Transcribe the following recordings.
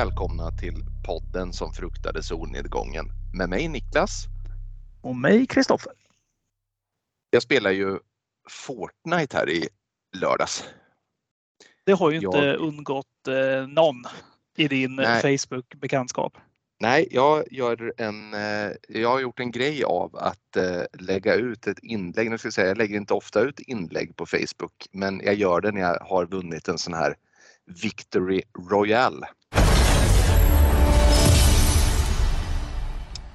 välkomna till podden som fruktade solnedgången med mig Niklas. Och mig Kristoffer. Jag spelar ju Fortnite här i lördags. Det har ju inte jag... undgått eh, någon i din Facebook-bekantskap. Nej, jag, gör en, eh, jag har gjort en grej av att eh, lägga ut ett inlägg. Nu ska jag, säga, jag lägger inte ofta ut inlägg på Facebook, men jag gör det när jag har vunnit en sån här Victory Royale.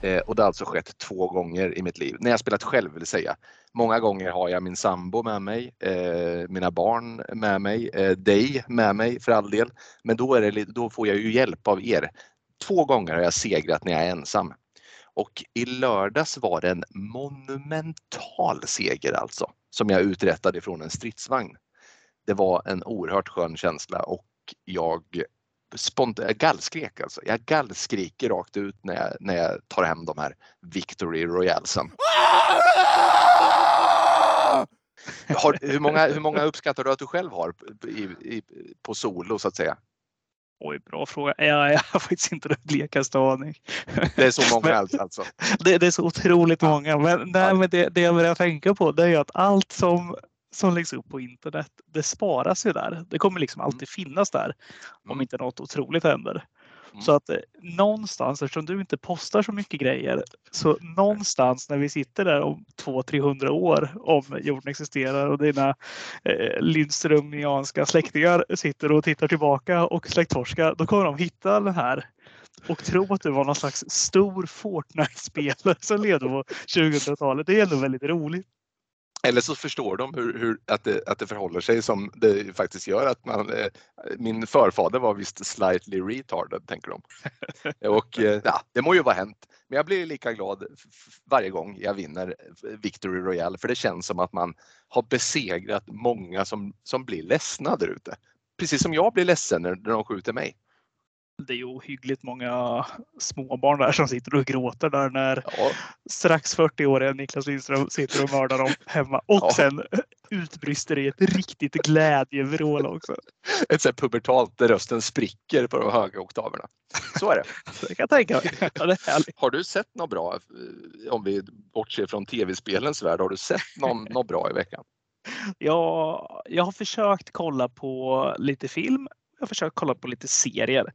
Eh, och det har alltså skett två gånger i mitt liv, när jag spelat själv vill säga. Många gånger har jag min sambo med mig, eh, mina barn med mig, eh, dig med mig för all del. Men då, är det, då får jag ju hjälp av er. Två gånger har jag segrat när jag är ensam. Och i lördags var det en monumental seger alltså, som jag uträttade från en stridsvagn. Det var en oerhört skön känsla och jag spont gallskrek alltså. Jag gallskriker rakt ut när jag, när jag tar hem de här Victory Royalsen. Har, hur, många, hur många uppskattar du att du själv har i, i, på solo så att säga? Oj, bra fråga. Jag, jag har faktiskt inte den blekaste aning. Det är så många men, alltså? Det, det, är så otroligt många. Men, nej, men det, det jag börjar tänka på det är att allt som som läggs upp på internet, det sparas ju där. Det kommer liksom mm. alltid finnas där om mm. inte något otroligt händer. Mm. Så att eh, någonstans, eftersom du inte postar så mycket grejer, så någonstans när vi sitter där om 200-300 år, om jorden existerar och dina eh, Lindströmianska släktingar sitter och tittar tillbaka och släktforskar, då kommer de hitta den här och tro att du var någon slags stor Fortnite-spelare som levde på 2000-talet. Det är ändå väldigt roligt. Eller så förstår de hur, hur, att, det, att det förhåller sig som det faktiskt gör. Att man, eh, min förfader var visst slightly retarded, tänker de. och eh, ja, det må ju vara hänt. Men jag blir lika glad varje gång jag vinner Victory Royale för det känns som att man har besegrat många som, som blir ledsna där ute. Precis som jag blir ledsen när de skjuter mig det är ju ohyggligt många småbarn där som sitter och gråter där när ja. strax 40-åriga Niklas Lindström sitter och mördar dem hemma och ja. sen utbrister i ett riktigt glädjevrål också. Ett sånt pubertalt där rösten spricker på de höga oktaverna. Så är det. det kan jag tänka mig. Ja, har du sett något bra, eh, om vi bortser från tv-spelens värld, har du sett någon, något bra i veckan? Ja, jag har försökt kolla på lite film jag försökt kolla på lite serier.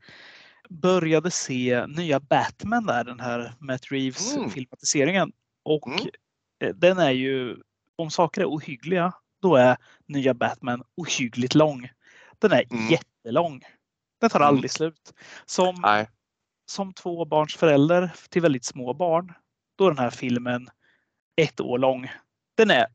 Började se nya Batman där, den här Matt Reeves mm. filmatiseringen. Och mm. Eh, den är ju, om saker är ohyggliga, då är nya Batman ohyggligt lång. Den är mm. jättelång. Den tar mm. aldrig slut. Som, Nej. som tvåbarnsförälder till väldigt små barn, då är den här filmen ett år lång. Den är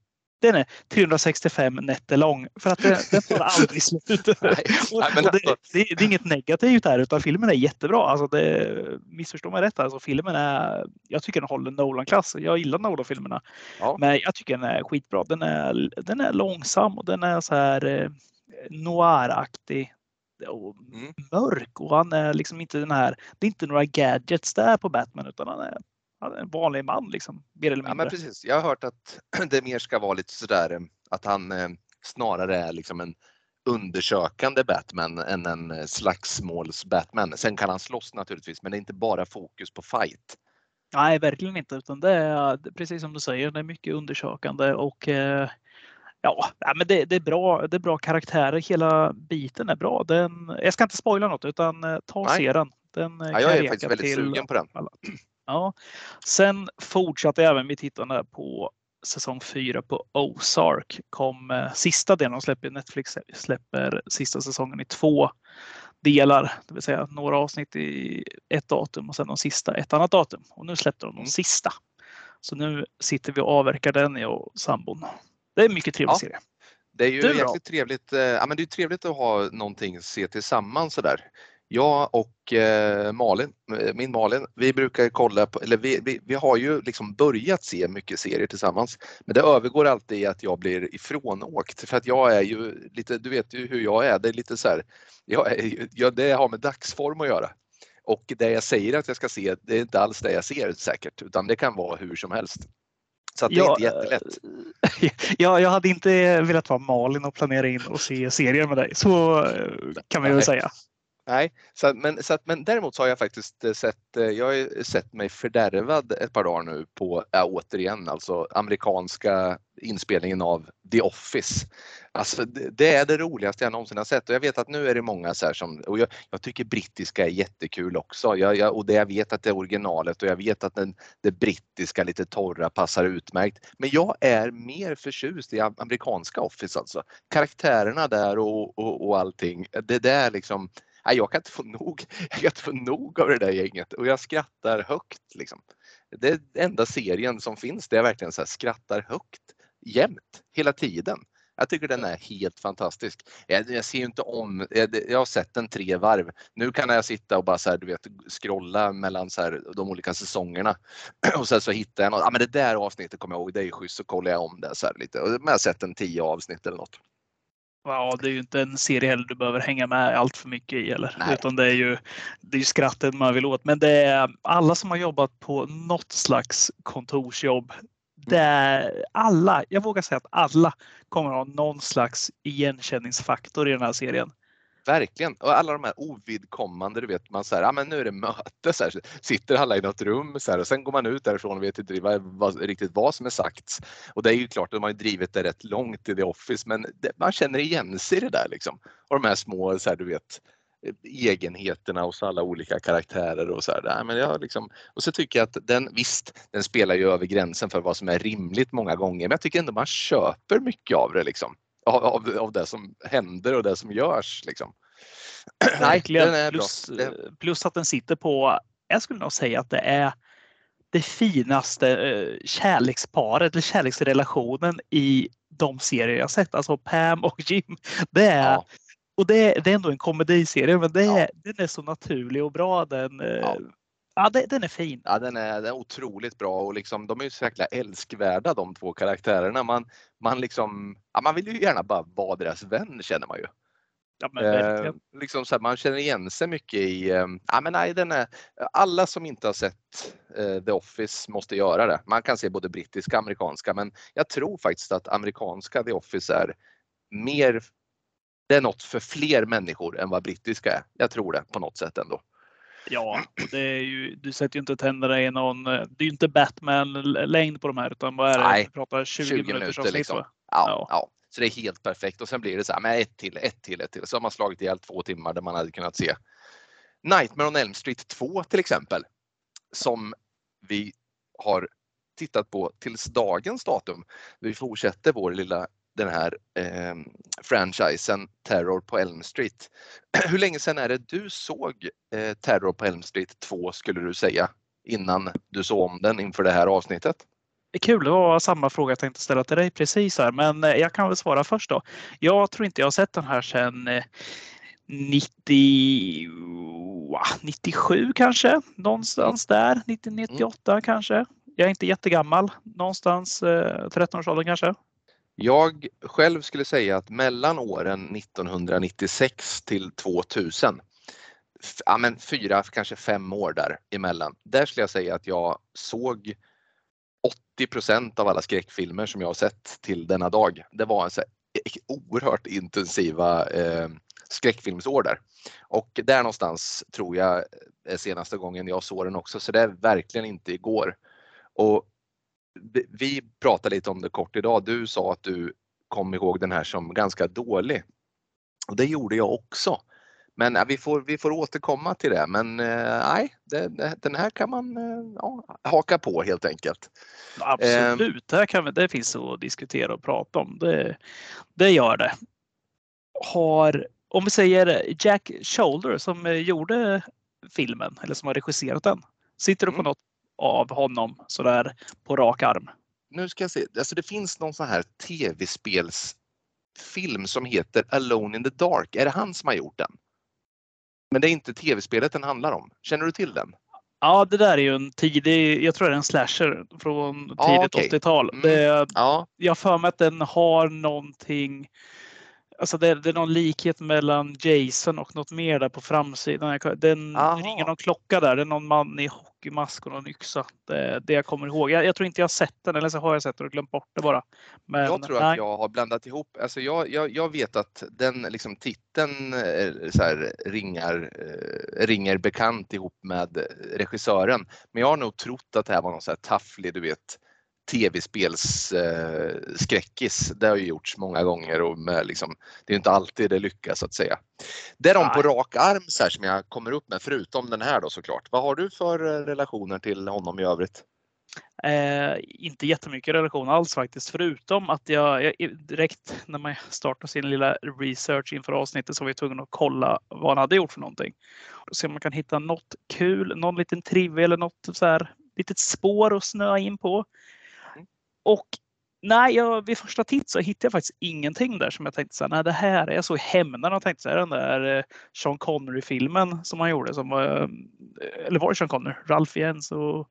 den är 365 nätter lång för att den, den tar aldrig slut. och, och det, det, det, är inget negativt här utan filmen är jättebra. Alltså det, missförstå mig rätt, alltså filmen är, jag tycker den håller Nolan-klass. Jag gillar Nolan-filmerna. Ja. Men jag tycker den är skitbra. Den är, den är långsam och den är så här eh, noiraktig och mm. mörk och han är liksom inte den här, det är inte några gadgets där på Batman utan han är en vanlig man liksom. Mer eller mindre. Ja, men precis. Jag har hört att det mer ska vara lite sådär eh, att han eh, snarare är liksom en undersökande Batman än en eh, slagsmåls-Batman. Sen kan han slåss naturligtvis, men det är inte bara fokus på fight. Nej, verkligen inte, utan det är precis som du säger, det är mycket undersökande och ja, men det, det, är bra. Det är bra karaktärer. Hela biten är bra. Den, jag ska inte spoila något utan ta och se den. den ja, jag är faktiskt väldigt sugen på den. Alla. Ja. Sen fortsatte även vi tittande på säsong 4 på Ozark. Kom eh, sista delen, de släpper, Netflix släpper sista säsongen i två delar, det vill säga några avsnitt i ett datum och sen de sista ett annat datum. Och nu släppte de de mm. sista. Så nu sitter vi och avverkar den, jag och sambon. Det är en mycket trevlig ja. serie. Det är ju jäkligt trevligt. Eh, ja, men det är trevligt att ha någonting att se tillsammans sådär. Jag och eh, Malin, eh, min Malin, vi brukar kolla på, eller vi, vi, vi, har ju liksom börjat se mycket serier tillsammans. Men det övergår alltid i att jag blir ifrånåkt för att jag är ju lite, du vet ju hur jag är, det är lite så här, jag är, jag, det har med dagsform att göra. Och det jag säger att jag ska se, det är inte alls det jag ser säkert, utan det kan vara hur som helst. Så det är inte jättelätt. Ja, jag hade inte velat vara Malin och planera in och se serier med dig. Så eh, kan man ju säga. Nej, så, men, så, men däremot så har jag faktiskt eh, sett, eh, jag har sett mig fördärvad ett par dagar nu på, ja, återigen, alltså amerikanska inspelningen av The Office. Alltså det, det, är det roligaste jag någonsin har sett och jag vet att nu är det många så här som, och jag, jag tycker brittiska är jättekul också. Jag, jag, och det, jag vet att det är originalet och jag vet att den, det brittiska lite torra passar utmärkt. Men jag är mer förtjust i amerikanska Office alltså. Karaktärerna där och, och, och allting. Det där liksom, nej, jag kan inte få nog. Jag kan inte få nog av det där gänget och jag skrattar högt. Liksom. Det är enda serien som finns där jag verkligen så skrattar högt jämt, hela tiden. Jag tycker den är helt fantastisk. Jag, jag ser inte om, jag, jag, har sett den tre varv. Nu kan jag sitta och bara så här, du vet, scrolla mellan så här, de olika säsongerna och sen så hittar jag något. Ja, men det där avsnittet kommer jag ihåg, det är schysst, så kollar jag om det så här lite. Men jag har sett en tio avsnitt eller något. Ja, det är ju inte en serie heller du behöver hänga med allt för mycket i eller? Nej. utan det är ju det är skrattet man vill åt. Men det är alla som har jobbat på något slags kontorsjobb. Det är alla, jag vågar säga att alla kommer ha någon slags igenkänningsfaktor i den här serien. Verkligen. Och alla de här ovidkommande, du vet man säger, ja men nu är det möte, så här, sitter alla i något rum så här, och sen går man ut därifrån och vet inte vad, vad, riktigt vad som är sagt. Och det är ju klart, de har ju drivit det rätt långt i The Office, men det, man känner igen sig i det där liksom. Och de här små, så här, du vet, eh, egenheterna hos alla olika karaktärer och så här. men jag liksom, och så tycker jag att den, visst, den spelar ju över gränsen för vad som är rimligt många gånger, men jag tycker ändå man köper mycket av det liksom av, av, av det som händer och det som görs. Liksom. Verkligen. Plus, plus, att den sitter på, jag skulle nog säga att det är det finaste eh, kärleksparet eller kärleksrelationen i de serier jag sett. Alltså Pam och Jim. Det är, ja. Och det, det, är ändå en komediserie men det är, ja. den är så naturlig och bra. Den, eh, ja. Den är fin. Ja, den är, den är otroligt bra och liksom, de är ju så jäkla älskvärda de två karaktärerna. Man, man, liksom, ja, man vill ju gärna bara vara deras vän känner man ju. Ja, men eh, liksom så här, man känner igen sig mycket i, eh, ja men nej den är, alla som inte har sett eh, The Office måste göra det. Man kan se både brittiska och amerikanska men jag tror faktiskt att amerikanska The Office är mer, det är något för fler människor än vad brittiska är. Jag tror det på något sätt ändå. Ja, det är ju, du sätter ju inte tänderna i någon, eh, det är ju inte Batman-längd på de här utan vad är det? Nej, pratar 20, 20 minuter avsnitt, liksom. ja, ja. ja, så det är helt perfekt och sen blir det så här, med ett till, ett till, ett till. Så har man slagit ihjäl två timmar där man hade kunnat se Nightmare on Elm Street 2 till exempel. Som vi har tittat på tills dagens datum. Vi fortsätter vår lilla den här eh, franchisen Terror på Elm Street. Hur länge sedan är det du såg eh, Terror på Elm Street 2 skulle du säga innan du såg om den inför det här avsnittet? Det är kul, det var samma fråga jag tänkte ställa till dig precis här, men eh, jag kan väl svara först då. Jag tror inte jag har sett den här sedan 90, 97 kanske, någonstans där, 90, 98 mm. kanske. Jag är inte jättegammal, någonstans 13-årsåldern eh, kanske. Jag själv skulle säga att mellan åren 1996 till 2000, ja men fyra, kanske fem år däremellan, där skulle jag säga att jag såg 80% av alla skräckfilmer som jag har sett till denna dag. Det var en så oerhört intensiva eh, skräckfilmsår där. Och där någonstans tror jag är senaste gången jag såg den också, så det är verkligen inte igår. Och vi pratade lite om det kort idag. Du sa att du kom ihåg den här som ganska dålig. Och det gjorde jag också. Men vi, får, vi får återkomma till det. Men eh, nej, det, den här kan man eh, ja, haka på helt enkelt. Absolut, eh, det, kan vi, det finns att diskutera och prata om. Det, det gör det. Har, om vi säger Jack Shoulder som gjorde filmen eller som har regisserat den. Sitter du på mm. något av honom sådär på rak arm. Nu ska jag se, alltså det finns någon sån här tv-spelsfilm som heter Alone in the Dark. Är det han som har gjort den? Men det är inte tv-spelet den handlar om. Känner du till den? Ja, det där är ju en tidig, jag tror det är en slasher från tidigt ja, okay. 80-tal. Mm. Ja. Jag för mig att den har någonting Alltså det, det, är någon likhet mellan Jason och något mer där på framsidan. Den Aha. ringer någon klocka där. Det är någon man i hockeymask och någon yxa. Det, det jag kommer ihåg. Jag, jag, tror inte jag sett den, eller så har jag sett den och glömt bort det bara. Men, jag tror nej. att jag har blandat ihop, alltså jag, jag, jag vet att den liksom titeln eh, så här, ringar, eh, ringer bekant ihop med regissören. Men jag har nog trott att det här var någon så här tafflig, du vet, tv-spelsskräckis. Eh, det har ju gjorts många gånger och med liksom, det är inte alltid det lyckas så att säga. Det är de på rak arm så här, som jag kommer upp med, förutom den här då såklart. Vad har du för eh, relationer till honom i övrigt? Eh, inte jättemycket relation alls faktiskt, förutom att jag, jag, direkt när man startar sin lilla research inför avsnittet så var jag tvungen att kolla vad han hade gjort för någonting. Se om man kan hitta något kul, någon liten trivia eller något så här litet spår att snöa in på. Och nej, jag, vid första titt så hittade jag faktiskt ingenting där som jag tänkte så här, nej det här är jag så hämnaren och tänkte så här, den där eh, Sean Connery-filmen som han gjorde som var, eh, eller var det Sean Connery? Ralph Jens och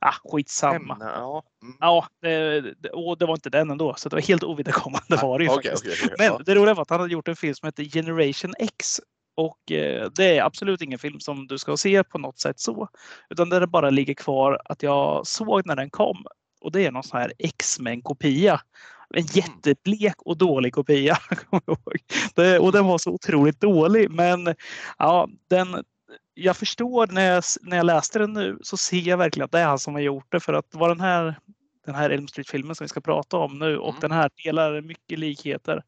Ah, skitsamma. Ämne, ja, mm. ja det, det, och det var inte den ändå, så det var helt ovidkommande var det ju okay, okay, okay, Men ja. det roliga var att han hade gjort en film som heter Generation X och eh, det är absolut ingen film som du ska se på något sätt så. Utan det bara ligger kvar att jag såg när den kom och det är någon sån här X-Men kopia. En mm. jätteblek och dålig kopia. det, och den var så otroligt dålig. Men ja, den, jag förstår när jag, när jag läste den nu så ser jag verkligen att det är han som har gjort det. För att vad den här, den här Elm Street-filmen som vi ska prata om nu och mm. den här delar mycket likheter.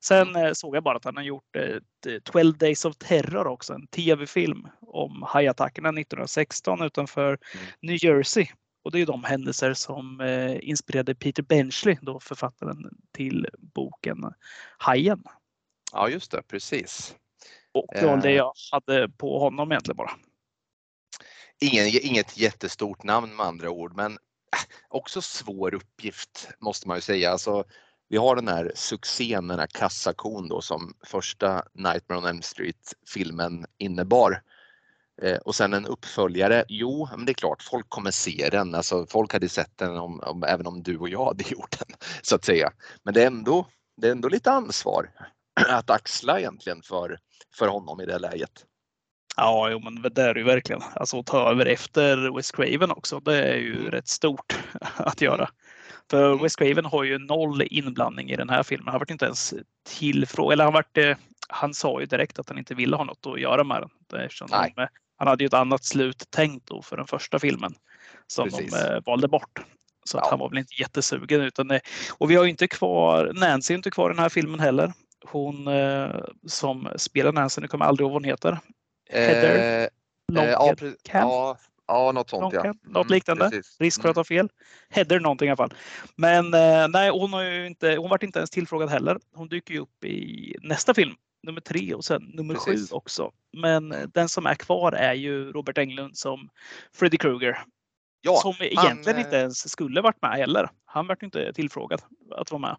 Sen mm. eh, såg jag bara att han har gjort eh, 12 Days of Terror också, en tv-film om hajattackerna 1916 utanför mm. New Jersey. Och det är de händelser som eh, inspirerade Peter Benchley, då författaren till boken Hajen. Ja, just det, precis. Och det var det eh. jag hade på honom egentligen bara. Ingen, inget jättestort namn med andra ord, men äh, också svår uppgift måste man ju säga. Alltså, vi har den här succén, den här kassakon då som första Nightmare on Elm Street filmen innebar. Eh, och sen en uppföljare. Jo, men det är klart, folk kommer se den. Alltså, folk hade sett den om, om, även om du och jag hade gjort den så att säga. Men det är ändå, det är ändå lite ansvar att axla egentligen för, för honom i det läget. Ja, jo, men det är det ju verkligen. Alltså att ta över efter West Craven också. Det är ju mm. rätt stort att göra. För mm. Wes Craven har ju noll inblandning i den här filmen. Han var inte ens tillfrågad. Eller han, varit, eh, han sa ju direkt att han inte ville ha något att göra med den. Eftersom de, han hade ju ett annat slut tänkt då för den första filmen som Precis. de eh, valde bort. Så ja. han var väl inte jättesugen. Utan, eh, och vi har inte kvar, Nancy är inte kvar i den här filmen heller. Hon som spelar Nancy, nu kommer jag aldrig ihåg vad hon heter. Heather eh, Longcamp. Ja, Ja, något sånt ja. Mm, något liknande. Precis. Risk för att mm. ha fel. Header någonting i alla fall. Men eh, nej, hon har ju inte, hon vart inte ens tillfrågad heller. Hon dyker ju upp i nästa film, nummer tre och sen nummer Precis. sju också. Men mm. den som är kvar är ju Robert Englund som Freddy Krueger. Ja, som egentligen han, inte ens skulle varit med heller. Han vart inte tillfrågad att vara med.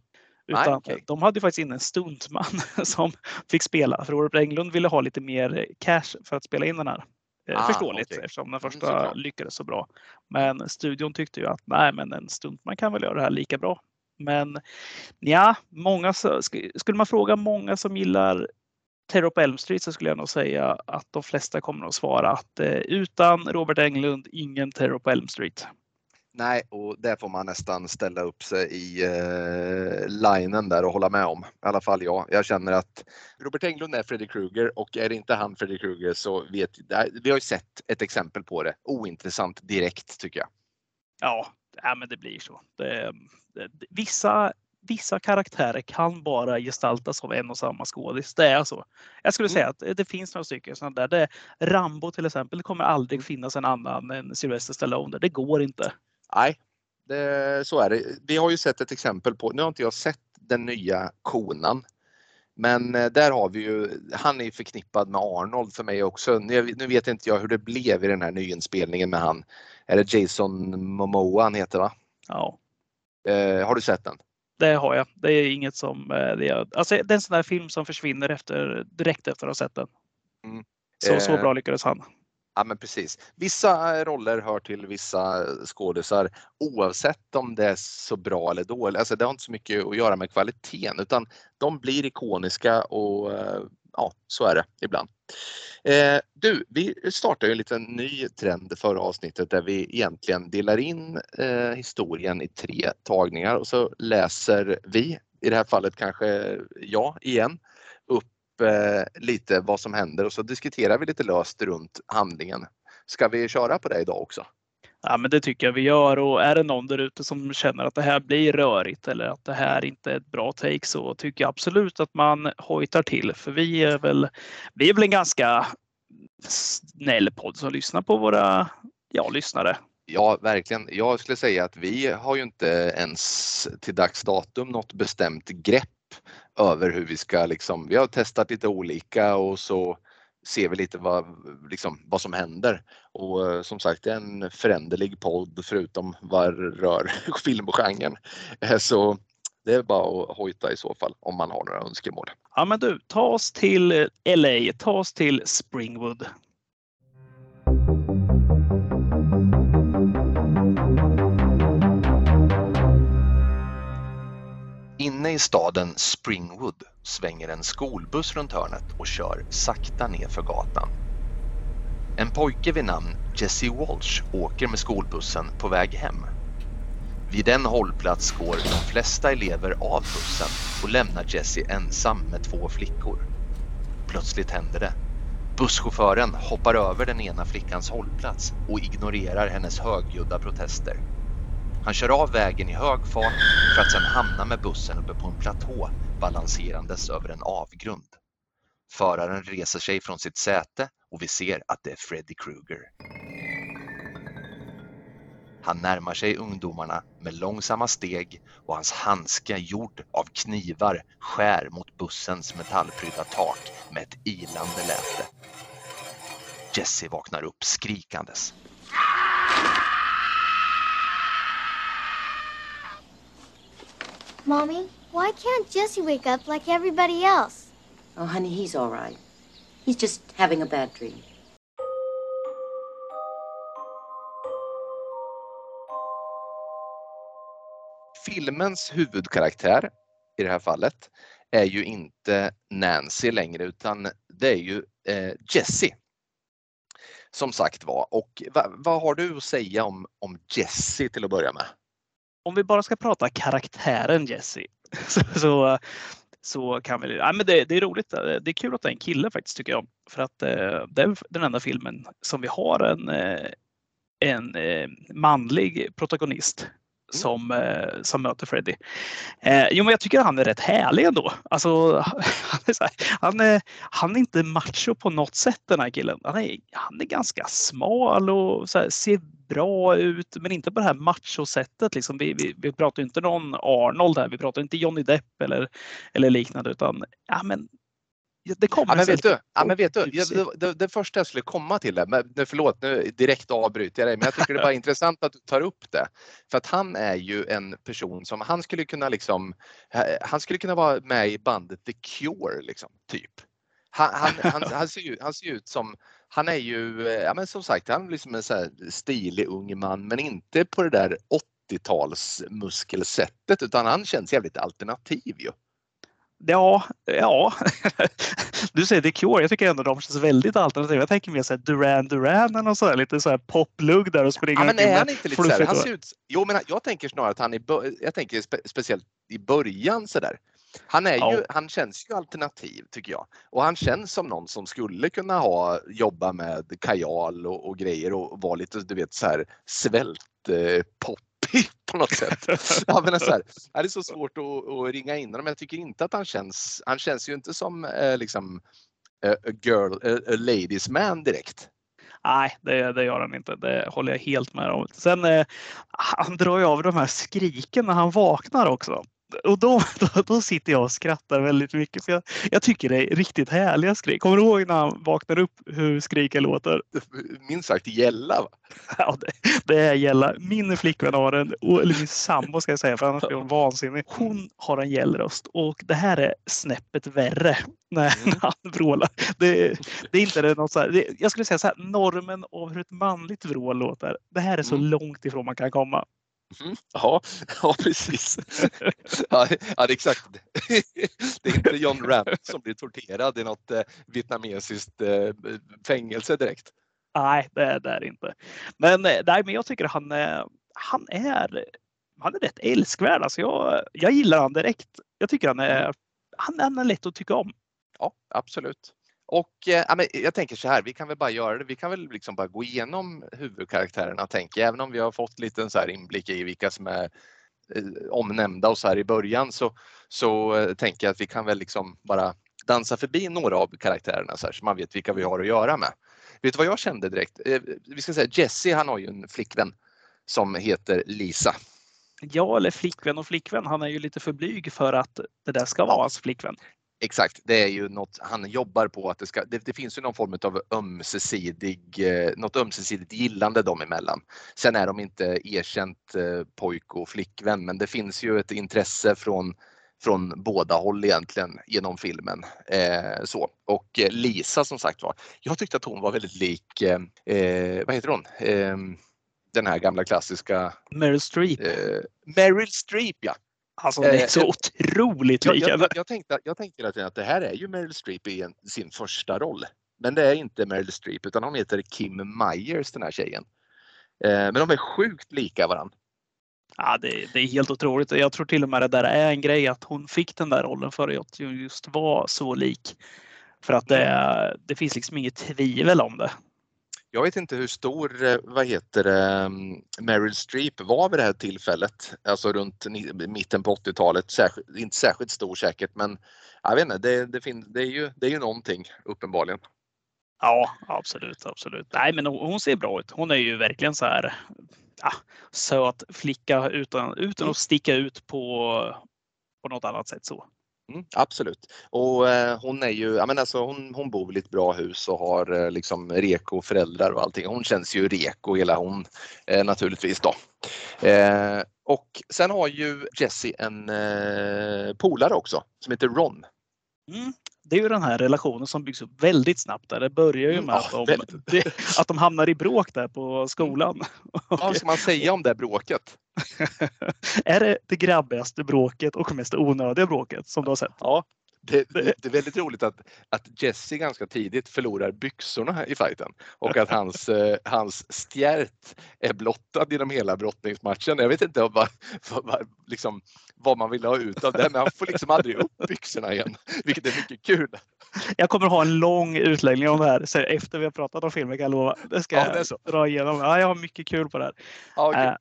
Utan nej, okay. de hade ju faktiskt in en stuntman som fick spela. För Robert Englund ville ha lite mer cash för att spela in den här. Eh, ah, förståeligt okay. eftersom den mm, första mm, lyckades så bra. Men studion tyckte ju att nej, men en stuntman kan väl göra det här lika bra. Men ja, många, skulle man fråga många som gillar Terror på Elm Street så skulle jag nog säga att de flesta kommer att svara att eh, utan Robert Englund, ingen Terror på Elm Street. Nej, och det får man nästan ställa upp sig i eh, linen där och hålla med om. I alla fall jag. Jag känner att Robert Englund är Freddy Krueger och är det inte han Freddy Krueger så vet vi har ju sett ett exempel på det. Ointressant direkt tycker jag. Ja, ja men det blir så. Det, det, vissa, vissa karaktärer kan bara gestaltas av en och samma skådis. Det är så. Jag skulle mm. säga att det finns några stycken sådana där. Det, Rambo till exempel, det kommer aldrig finnas en annan än Sylvester Stallone. Det går inte. Nej, det, så är det. Vi har ju sett ett exempel på, nu har inte jag sett den nya konan. Men eh, där har vi ju, han är förknippad med Arnold för mig också. Nu, nu vet inte jag hur det blev i den här nyinspelningen med han. Det Jason Momoa han heter va? Ja. Eh, har du sett den? Det har jag. Det är inget som... Eh, det är, alltså, det är en sån där film som försvinner efter, direkt efter att ha sett den. Mm. Så, så eh, bra lyckades han. Ja men precis. Vissa roller hör till vissa skådisar oavsett om det är så bra eller dåligt. Alltså det har inte så mycket att göra med kvaliteten utan de blir ikoniska och eh, ja, så är det ibland. Eh, du, vi startar ju en liten ny trend förra avsnittet där vi egentligen delar in eh, historien i tre tagningar och så läser vi, i det här fallet kanske jag igen, upp eh, lite vad som händer och så diskuterar vi lite löst runt handlingen. Ska vi köra på det idag också? Ja, men det tycker jag vi gör och är det någon där ute som känner att det här blir rörigt eller att det här inte är ett bra take så tycker jag absolut att man hojtar till för vi är väl, vi är väl en ganska snäll podd som lyssnar på våra ja, lyssnare. Ja, verkligen. Jag skulle säga att vi har ju inte ens till dags datum något bestämt grepp över hur vi ska liksom, vi har testat lite olika och så ser vi lite vad, liksom, vad som händer. Och eh, som sagt, det är en föränderlig podd förutom vad rör filmgenren. Eh, så det är bara att hojta i så fall om man har några önskemål. Ja men du, ta oss till LA, ta oss till Springwood. Inne i staden Springwood svänger en skolbuss runt hörnet och kör sakta ner för gatan. En pojke vid namn Jesse Walsh åker med skolbussen på väg hem. Vid en hållplats går de flesta elever av bussen och lämnar Jesse ensam med två flickor. Plötsligt händer det. Busschauffören hoppar över den ena flickans hållplats och ignorerar hennes högljudda protester. Han kör av vägen i hög fart för att sedan hamna med bussen uppe på en platå balanserandes över en avgrund. Föraren reser sig från sitt säte och vi ser att det är Freddy Krueger. Han närmar sig ungdomarna med långsamma steg och hans handske gjord av knivar skär mot bussens metallprydda tak med ett ilande läte. Jesse vaknar upp skrikandes. Mommy, why can't Jesse wake up like everybody else? Oh, honey, he's all right. He's just having a bad dream. Filmens huvudkaraktär i det här fallet är ju inte Nancy längre utan det är ju eh, Jessie. Som sagt var. Och vad, vad har du att säga om, om Jessie till att börja med? Om vi bara ska prata karaktären Jesse så, så, så kan vi, ja, men det, det, är roligt. Det är kul att det är en kille faktiskt tycker jag. För att eh, det är den enda filmen som vi har en, eh, en eh, manlig protagonist som, eh, som möter Freddy. Eh, jo, men jag tycker han är rätt härlig ändå. Alltså, han, är här, han, är, han är inte macho på något sätt den här killen. Han är, han är ganska smal och här, ser bra ut, men inte på det här machosättet. Liksom. Vi, vi, vi pratar inte någon Arnold här, vi pratar inte Johnny Depp eller, eller liknande, utan ja, men det kommer ja, men vet du, ja, men vet du det, det, det, första jag skulle komma till, det, men, förlåt nu direkt avbryter jag dig, men jag tycker det var intressant att du tar upp det. För att han är ju en person som, han skulle kunna liksom, han skulle kunna vara med i bandet The Cure liksom, typ. Han, han, han, han, ser, ju, han ser ut som, han är ju, ja men som sagt, han är liksom en så här stilig ung man, men inte på det där 80-tals muskelsättet utan han känns jävligt alternativ ju. Ja, ja. Du säger The Cure. Jag tycker ändå de känns väldigt alternativa. Jag tänker mer så här Duran Duran och så här, lite så här poplugg där och springer ja, men är han inte lite så här, han ser ut, Jo, men jag tänker snarare att han är, jag tänker spe, speciellt i början så där. Han, är ja. ju, han känns ju alternativ tycker jag. Och han känns som någon som skulle kunna ha jobba med kajal och, och grejer och vara lite du vet så här svält eh, på något sätt. Ja, men så här, det är så svårt att, att, ringa in honom. Jag tycker inte att han känns, han känns ju inte som eh, liksom eh, a girl, a, a ladies man direkt. Nej, det, det, gör han inte. Det håller jag helt med om. Sen eh, han drar ju av de här skriken när han vaknar också och då, då, då, sitter jag och skrattar väldigt mycket. För jag, jag tycker det är riktigt härliga skrik. Kommer du ihåg när han vaknar upp hur skriken låter? Minst sagt gälla. Va? Ja, det, det, är gälla. Min flickvän har en, eller min sambo ska jag säga, för annars blir hon vansinnig. Hon har en gällröst och det här är snäppet värre när mm. han vrålar. Det, det, är inte det något så här, det, jag skulle säga så här, normen av hur ett manligt vrål låter. Det här är så mm. långt ifrån man kan komma. Mm. Ja, ja, precis. Ja, ja, det är exakt. Det är inte John Ram som blir torterad i något eh, vietnamesiskt eh, fängelse direkt. Nej, det är det inte. Men, eh, nej, men jag tycker han, han är han är rätt älskvärd. Alltså jag, jag gillar han direkt. Jag tycker han är, han, han är lätt att tycka om. Ja, absolut. Och eh, ja, men jag tänker så här, vi kan väl bara göra det. Vi kan väl liksom bara gå igenom huvudkaraktärerna tänker jag. Även om vi har fått lite så inblick i vilka som är eh, omnämnda och så här i början så, så eh, tänker jag att vi kan väl liksom bara dansa förbi några av karaktärerna så, här, så man vet vilka vi har att göra med. Vet du vad jag kände direkt? Vi ska säga Jesse, han har ju en flickvän som heter Lisa. Ja, eller flickvän och flickvän. Han är ju lite för blyg för att det där ska vara hans flickvän. Exakt, det är ju något han jobbar på att det ska, det, det finns ju någon form av ömsesidig, eh, något ömsesidigt gillande dem emellan. Sen är de inte erkänt eh, pojk och flickvän men det finns ju ett intresse från från båda håll egentligen genom filmen. Eh, så. Och eh, Lisa som sagt var, jag tyckte att hon var väldigt lik, eh, vad heter hon? Eh, den här gamla klassiska Meryl Streep. Meryl Streep ja! Alltså det är eh, så otroligt Jag, lik jag, jag, jag tänkte, jag tänkte hela tiden att det här är ju Meryl Streep i en, sin första roll. Men det är inte Meryl Streep utan hon heter Kim Myers den här tjejen. Eh, men de är sjukt lika varandra. Ja, det, det är helt otroligt. Jag tror till och med det där är en grej att hon fick den där rollen för att just var så lik. För att det, det finns liksom inget tvivel om det. Jag vet inte hur stor, eh, vad heter det, mm, Meryl Streep var vid det här tillfället. Alltså runt mitten på 80-talet. Särskilt, inte särskilt stor säkert men jag vet inte, det, det, fin, det, är, ju, det är ju någonting uppenbarligen. Ja, absolut, absolut. Nej, men hon hon ser bra ut. Hon är ju verkligen så här ja, söt flicka utan, utan att sticka ut på, på något annat sätt så. Mm, absolut. Och eh, hon är ju, ja men alltså hon, hon bor i ett bra hus och har eh, liksom reko föräldrar och allting. Hon känns ju reko hela hon eh, naturligtvis då. Eh, och sen har ju Jessie en eh, polare också som heter Ron. Mm. Det är ju den här relationen som byggs upp väldigt snabbt. Där. Det börjar ju Mm, med att, de, att de hamnar i bråk där på skolan. Vad ska man säga om det bråket? är det det grabbigaste bråket och mest onödiga bråket som du har sett? Ja, det, det, är väldigt roligt att, att Jesse ganska tidigt förlorar byxorna i fighten och att hans, eh, hans stjärt är blottad genom hela brottningsmatchen. Jag vet inte vad, vad, vad, liksom, vad man vill ha ut av det, men han får liksom aldrig upp byxorna igen, vilket är mycket kul. Jag kommer ha en lång utläggning om det här så efter vi har pratat om filmen kan jag lova. Det ska Ja, jag dra igenom. Ja, jag har mycket kul på det här. Ja, okej.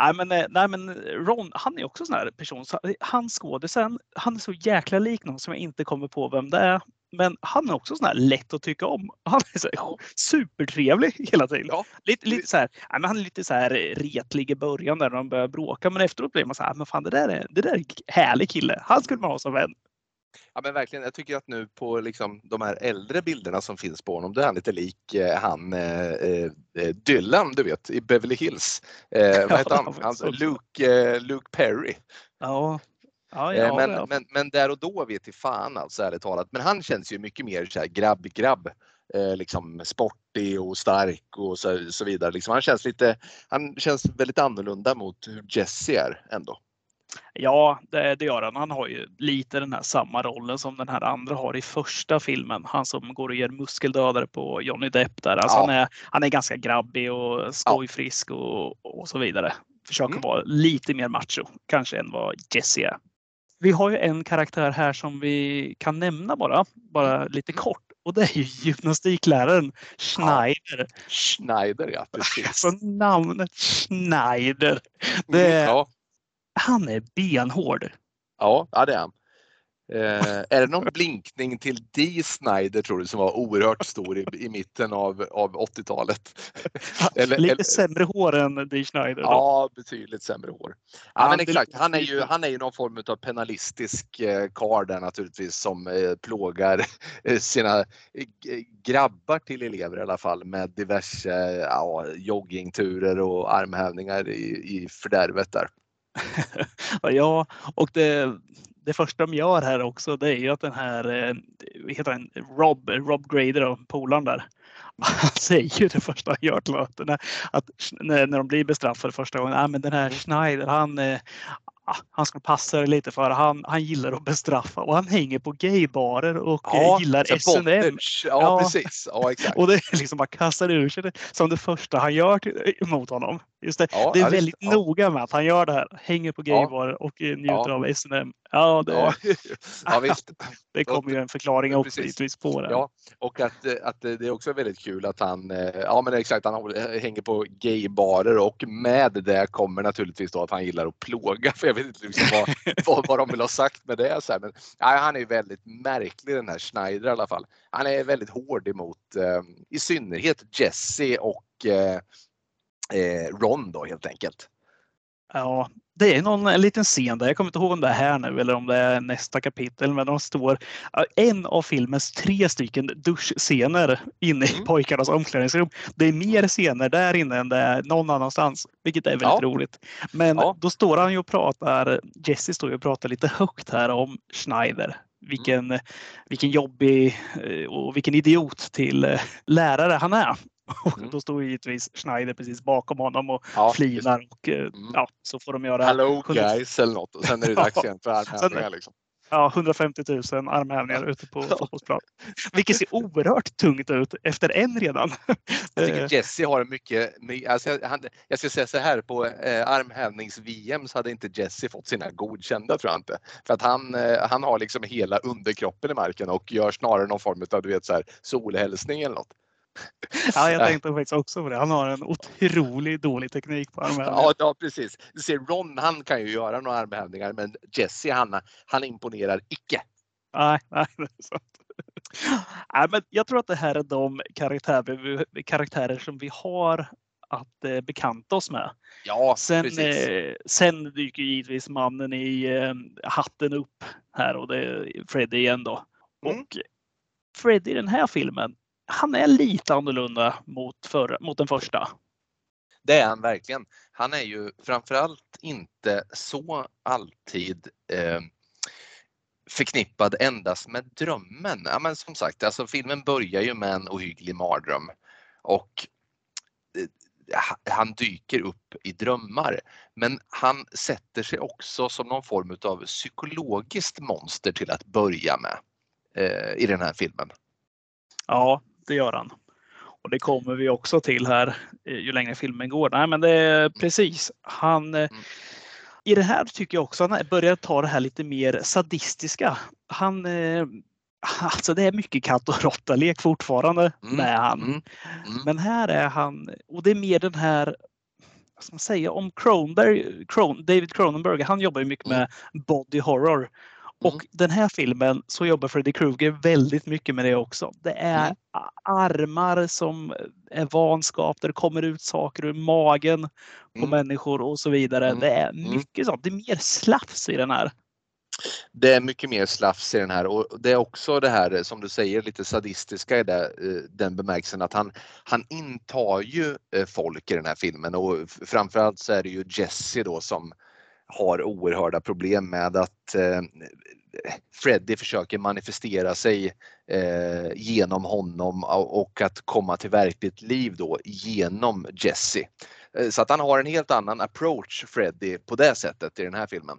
Eh, nej, men, eh, nej, men Ron, han är också en sån här person. Så, eh, han skådisen, han är så jäkla lik någon som jag inte kommer på vem det är. Men han är också sån här lätt att tycka om. Han är så här, supertrevlig hela tiden. Ja. Lite, lite så här, nej, men han är lite så här retlig i början där de börjar bråka. Men efteråt blir man så här, men fan det där är, det där är en härlig kille. Han skulle man ha som vän. Ja men verkligen, jag tycker att nu på liksom de här äldre bilderna som finns på honom, då är han lite lik eh, han eh, eh, Dylan, du vet, i Beverly Hills. Eh, vad heter han? Han Luke, eh, Luke Perry. Ja, ja, Eh, ja, men, ja. men, men där och då vet i fan alltså ärligt talat. Men han känns ju mycket mer så här grabb-grabb. Eh, liksom sportig och stark och så, så vidare. Liksom han känns lite, han känns väldigt annorlunda mot hur Jesse är ändå. Ja, det, det gör han. Han har ju lite den här samma rollen som den här andra har i första filmen. Han som går och ger muskeldödare på Johnny Depp där. Alltså Ja. han, är, han är ganska grabbig och skojfrisk och, och så vidare. Försöker Mm. vara lite mer macho kanske än vad Jesse är. Vi har ju en karaktär här som vi kan nämna bara, bara lite kort. Och det är ju gymnastikläraren Schneider. Schneider ja, precis. Alltså namnet Schneider. det är- Ja, Han är benhård. ja, ja det är han. Eh, är det någon blinkning till Dee Snyder tror du som var oerhört stor i, i mitten av, av 80-talet? Eller- Lite eller- sämre hår än Dee då. Ja, betydligt sämre hår. Ja, men exakt. Han är ju, han är ju någon form av penalistisk eh, karl där naturligtvis som eh, plågar eh, sina eh, grabbar till elever i alla fall med diverse ja, joggingturer och armhävningar i, i fördärvet där. Ja, och det, det första de gör här också det är ju att den här, eh, heter han, Rob, Rob Grader, polaren där. Han säger det första han gör till mötena. Att när, när de blir bestraffade första gången. Ah, men den här Schneider han, eh, han ska passa det lite för han, han gillar att bestraffa och han hänger på gaybarer och ja, gillar S&M. Ja, ja, precis. Ja, exakt. Och det är liksom bara kastar ur sig det som det första han gör till, mot honom. Just det, ja, det är väldigt visst, noga med att han gör det här. Hänger på gaybarer och njuter av S&M. Ja, det, ja. visst. det kommer ju en förklaring också givetvis på det. Ja, och att, att det är också väldigt kul att han, ja men exakt, han hänger på gaybarer och med det kommer naturligtvis då att han gillar att plåga. För jag vet inte liksom vad, vad, vad de vill ha sagt med det. Så här. Men, ja, han är väldigt märklig den här Schneider i alla fall. Han är väldigt hård emot eh, i synnerhet Jesse och eh, eh, Ron då helt enkelt. Ja, det är någon en liten scen där. Jag kommer inte ihåg om det är här nu eller om det är nästa kapitel. Men de står en av filmens tre stycken duschscener inne i mm. pojkarnas omklädningsrum. Det är mer scener där inne än det är någon annanstans, vilket är väldigt ja. roligt. Men ja. då står han ju och pratar. Jesse står ju och pratar lite högt här om Schneider. Vilken, mm. vilken jobbig eh, och vilken idiot till eh, lärare han är. Och mm. då står givetvis Schneider precis bakom honom och ja, flinar. Och, eh, mm. ja, så får de göra... Hello guys eller något och sen är det dags igen för armhävningar. Liksom. Ja, 150 000 armhävningar ute på fotbollsplan. Vilket ser oerhört tungt ut efter en redan. Jag tycker eh. Jesse har mycket, alltså, han, jag ska säga så här på eh, armhävnings-VM så hade inte Jesse fått sina godkända tror jag inte. För att han, eh, han har liksom hela underkroppen i marken och gör snarare någon form av du vet, så här, solhälsning eller något. Ja, jag tänkte faktiskt också på det. Han har en otroligt dålig teknik på armhävningar. Ja, ja, precis. Du ser Ron, han kan ju göra några armhävningar, men Jesse, han, han imponerar icke. Nej, nej, det är sant. Nej, men jag tror att det här är de karaktärer, karaktärer som vi har att eh, bekanta oss med. Ja, sen, precis. Eh, sen dyker givetvis mannen i eh, hatten upp här och det är Freddy igen då. Mm. Och Freddy i den här filmen, han är lite annorlunda mot, förra, mot den första. Det är han verkligen. Han är ju framförallt inte så alltid eh, förknippad endast med drömmen. Ja, men som sagt, alltså filmen börjar ju med en ohygglig mardröm och eh, han dyker upp i drömmar. Men han sätter sig också som någon form av psykologiskt monster till att börja med eh, i den här filmen. Ja, det gör han. Och det kommer vi också till här eh, ju längre filmen går. Nej, men det är precis. Han, eh, mm. I det här tycker jag också han börjar ta det här lite mer sadistiska. Han, eh, alltså det är mycket katt och råttalek fortfarande mm. med han. Mm. Mm. Men här är han, och det är mer den här vad ska man säga, om Cronenberg, Cron, David Cronenberg, han jobbar ju mycket mm. med body horror. Och mm. den här filmen så jobbar Freddy Krueger väldigt mycket med det också. Det är mm. armar som är vanskap, där det kommer ut saker ur magen på mm. människor och så vidare. Mm. Det är mm. mycket sånt. Det är mer slafs i den här. Det är mycket mer slafs i den här och det är också det här som du säger lite sadistiska i det, eh, den bemärkelsen att han, han intar ju eh, folk i den här filmen och framförallt så är det ju Jesse då som har oerhörda problem med att eh, Freddy försöker manifestera sig eh, genom honom och att komma till verkligt liv då genom Jesse. Eh, så att han har en helt annan approach Freddy på det sättet i den här filmen.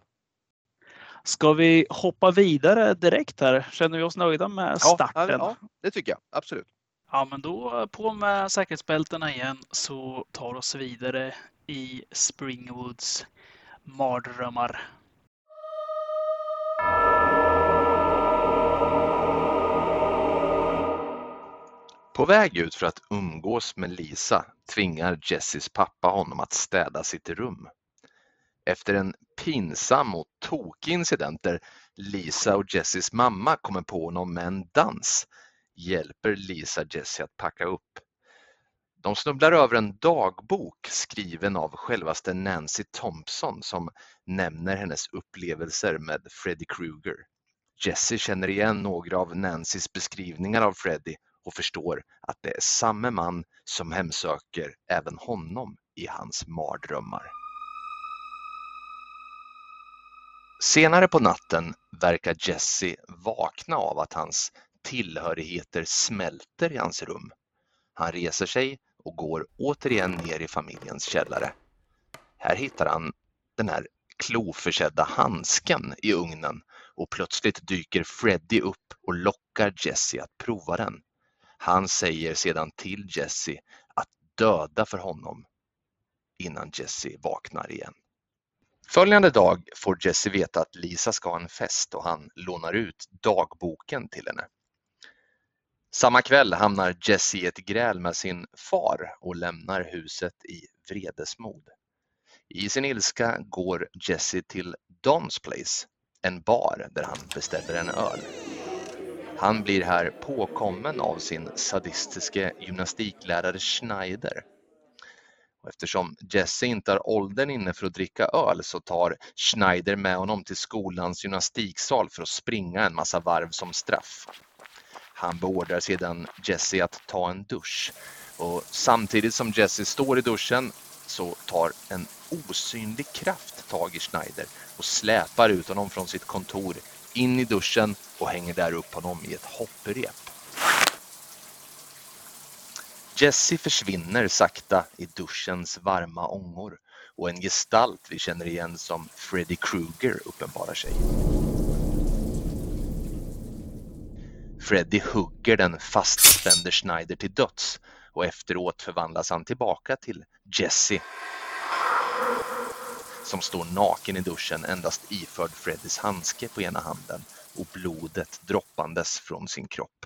Ska vi hoppa vidare direkt här? Känner vi oss nöjda med starten? Ja, ja det tycker jag absolut. Ja, men då på med säkerhetsbältena igen så tar oss vidare i Springwoods mardrömmar. På väg ut för att umgås med Lisa tvingar Jessys pappa honom att städa sitt rum. Efter en pinsam och tokig incident där Lisa och Jessys mamma kommer på honom med en dans hjälper Lisa Jessie att packa upp. De snubblar över en dagbok skriven av självaste Nancy Thompson som nämner hennes upplevelser med Freddy Krueger. Jessie känner igen några av Nancys beskrivningar av Freddy och förstår att det är samme man som hemsöker även honom i hans mardrömmar. Senare på natten verkar Jesse vakna av att hans tillhörigheter smälter i hans rum. Han reser sig och går återigen ner i familjens källare. Här hittar han den här kloförsedda handsken i ugnen och plötsligt dyker Freddy upp och lockar Jesse att prova den. Han säger sedan till Jesse att döda för honom innan Jesse vaknar igen. Följande dag får Jesse veta att Lisa ska ha en fest och han lånar ut dagboken till henne. Samma kväll hamnar Jesse i ett gräl med sin far och lämnar huset i vredesmod. I sin ilska går Jesse till Don's Place, en bar där han beställer en öl. Han blir här påkommen av sin sadistiske gymnastiklärare Schneider. Och eftersom Jesse inte har åldern inne för att dricka öl så tar Schneider med honom till skolans gymnastiksal för att springa en massa varv som straff. Han beordrar sedan Jesse att ta en dusch och samtidigt som Jesse står i duschen så tar en osynlig kraft tag i Schneider och släpar ut honom från sitt kontor in i duschen och hänger där upp honom i ett hopprep. Jesse försvinner sakta i duschens varma ångor och en gestalt vi känner igen som Freddy Krueger uppenbarar sig. Freddy hugger den fastspände Schneider till döds och efteråt förvandlas han tillbaka till Jesse som står naken i duschen endast iförd Freddys handske på ena handen och blodet droppandes från sin kropp.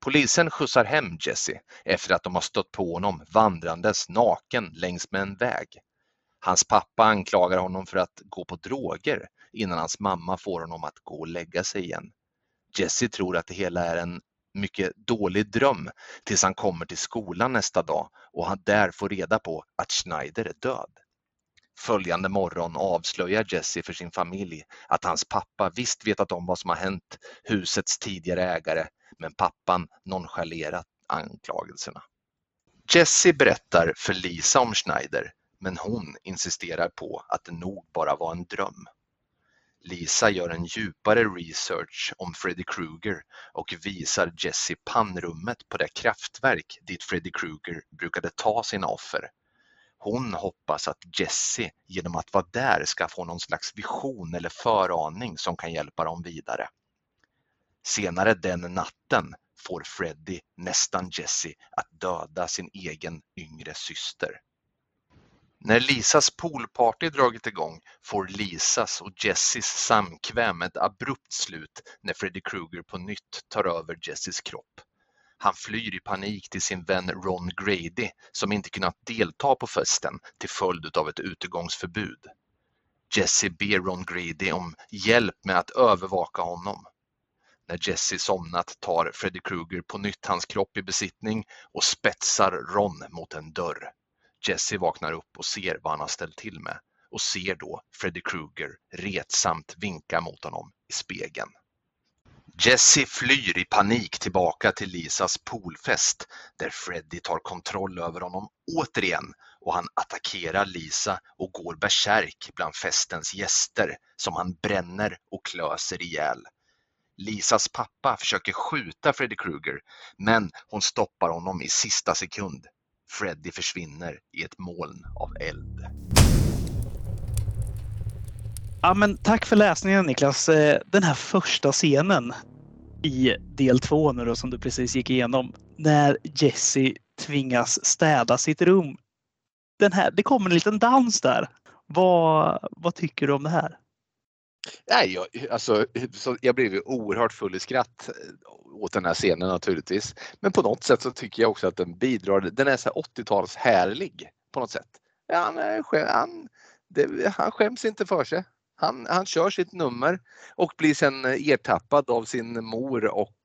Polisen skjutsar hem Jesse efter att de har stött på honom vandrandes naken längs med en väg. Hans pappa anklagar honom för att gå på droger innan hans mamma får honom att gå och lägga sig igen. Jesse tror att det hela är en mycket dålig dröm tills han kommer till skolan nästa dag och han där får reda på att Schneider är död. Följande morgon avslöjar Jesse för sin familj att hans pappa visst vetat om vad som har hänt husets tidigare ägare men pappan nonchalerat anklagelserna. Jesse berättar för Lisa om Schneider men hon insisterar på att det nog bara var en dröm. Lisa gör en djupare research om Freddy Krueger och visar Jesse pannrummet på det kraftverk dit Freddy Krueger brukade ta sina offer. Hon hoppas att Jesse genom att vara där ska få någon slags vision eller föraning som kan hjälpa dem vidare. Senare den natten får Freddy nästan Jesse att döda sin egen yngre syster. När Lisas poolparty dragit igång får Lisas och Jessys samkväm ett abrupt slut när Freddy Krueger på nytt tar över Jessys kropp. Han flyr i panik till sin vän Ron Grady som inte kunnat delta på festen till följd av ett utegångsförbud. Jesse ber Ron Grady om hjälp med att övervaka honom. När Jesse somnat tar Freddy Krueger på nytt hans kropp i besittning och spetsar Ron mot en dörr. Jesse vaknar upp och ser vad han har ställt till med och ser då Freddy Krueger retsamt vinka mot honom i spegeln. Jesse flyr i panik tillbaka till Lisas poolfest där Freddy tar kontroll över honom återigen och han attackerar Lisa och går bärsärk bland festens gäster som han bränner och klöser ihjäl. Lisas pappa försöker skjuta Freddy Krueger men hon stoppar honom i sista sekund. Freddy försvinner i ett moln av eld. Ja, men tack för läsningen Niklas. Eh, den här första scenen i del två nu då, som du precis gick igenom. När Jesse tvingas städa sitt rum. Den här, det kommer en liten dans där. Vad, vad tycker du om det här? Nej, jag, alltså, så jag blev ju oerhört full i skratt eh, åt den här scenen naturligtvis. Men på något sätt så tycker jag också att den bidrar. Den är så 80-tals härlig på något sätt. Han, han, det, han skäms inte för sig. Han, han kör sitt nummer och blir sen ertappad av sin mor och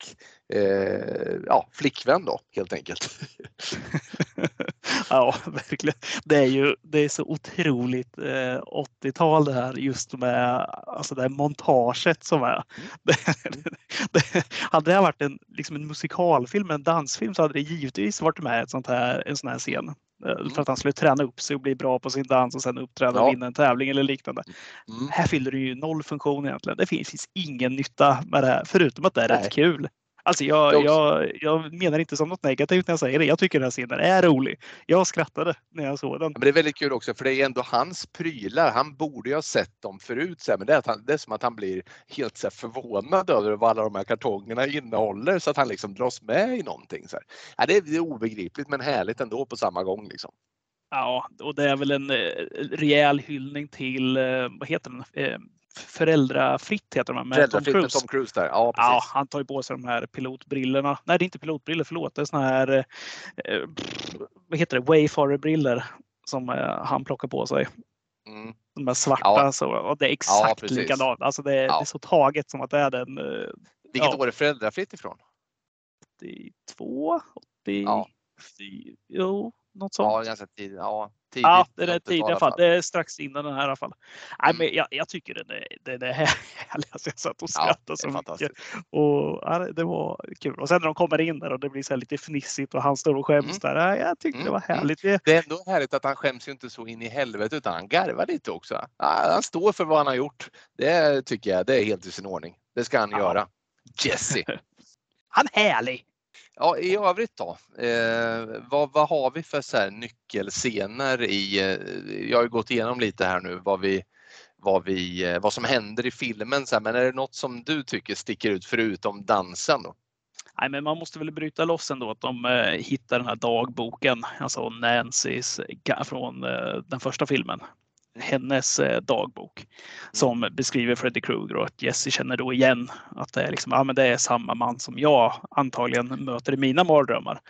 eh, ja, flickvän då helt enkelt. ja, verkligen. Det är ju det är så otroligt eh, 80-tal det här just med alltså det här montaget som är. Mm. Det, det, hade det varit en, liksom en musikalfilm, en dansfilm så hade det givetvis varit med ett sånt här, en sån här scen. Eh, mm. För att han skulle träna upp sig och bli bra på sin dans och sen uppträda och vinna en tävling eller liknande. Mm. Här fyller det ju noll funktion egentligen. Det finns, finns ingen nytta med det här förutom att det är Nej. rätt kul. Alltså jag, jag, jag menar inte som något negativt när jag säger det. Jag tycker den här scenen är rolig. Jag skrattade när jag såg den. Men det är väldigt kul också för det är ändå hans prylar. Han borde ju ha sett dem förut. Så här, men det är, han, det är som att han blir helt så här, förvånad över vad alla de här kartongerna innehåller så att han liksom dras med i någonting. Så här. Ja, det, är, det är obegripligt men härligt ändå på samma gång. Liksom. Ja, och det är väl en eh, rejäl hyllning till, eh, vad heter den? Eh, Föräldrafritt heter de med Tom Föräldrafritt med Cruise. Tom Cruise där. Ja, Ja, precis. han tar ju på sig de här pilotbrillorna. Nej, det är inte pilotbrillor, förlåt. Det är såna här, eh, vad heter det, Wayfarer-brillor som eh, han plockar på sig. Mm. De här svarta. Ja. Så, och det är exakt precis. likadant. Alltså det, är- Ja. det är så taget som att det är den eh, Vilket Ja. år är Föräldrafritt ifrån? 82, 80, Ja. jo, något sånt. Ja, ganska tidigt. Ja, tidigt. Ja, det är 80-tal tidigt i alla fall. Det är strax innan den här i alla fall. Nej, Mm. men jag, jag tycker den är, den är härlig. Alltså jag satt och skrattade det så mycket. Och, ja, det- det var kul. Och sen när de kommer in där och det blir så lite fnissigt och han står och skäms Mm. där. Ja, jag tyckte det Mm, var mm. härligt. Det, Det är ändå härligt att han skäms ju inte så in i helvete utan han garvar lite också. Han står för vad han har gjort. Det tycker jag, det är helt i sin ordning. Det ska han Ja. göra. Jesse. han är härlig! Ja, i övrigt då. Eh, vad, vad har vi för så här nyckelscener i, eh, jag har ju gått igenom lite här nu vad vi, vad vi, eh, vad som händer i filmen så här, men är det något som du tycker sticker ut förutom dansen då? Nej, men man måste väl bryta loss ändå att de eh, hittar den här dagboken, alltså Nancys från eh, den första filmen. Hennes eh, dagbok som beskriver Freddy Krueger och att Jesse känner då igen att det är, liksom, ja, men det är samma man som jag antagligen möter i mina mardrömmar.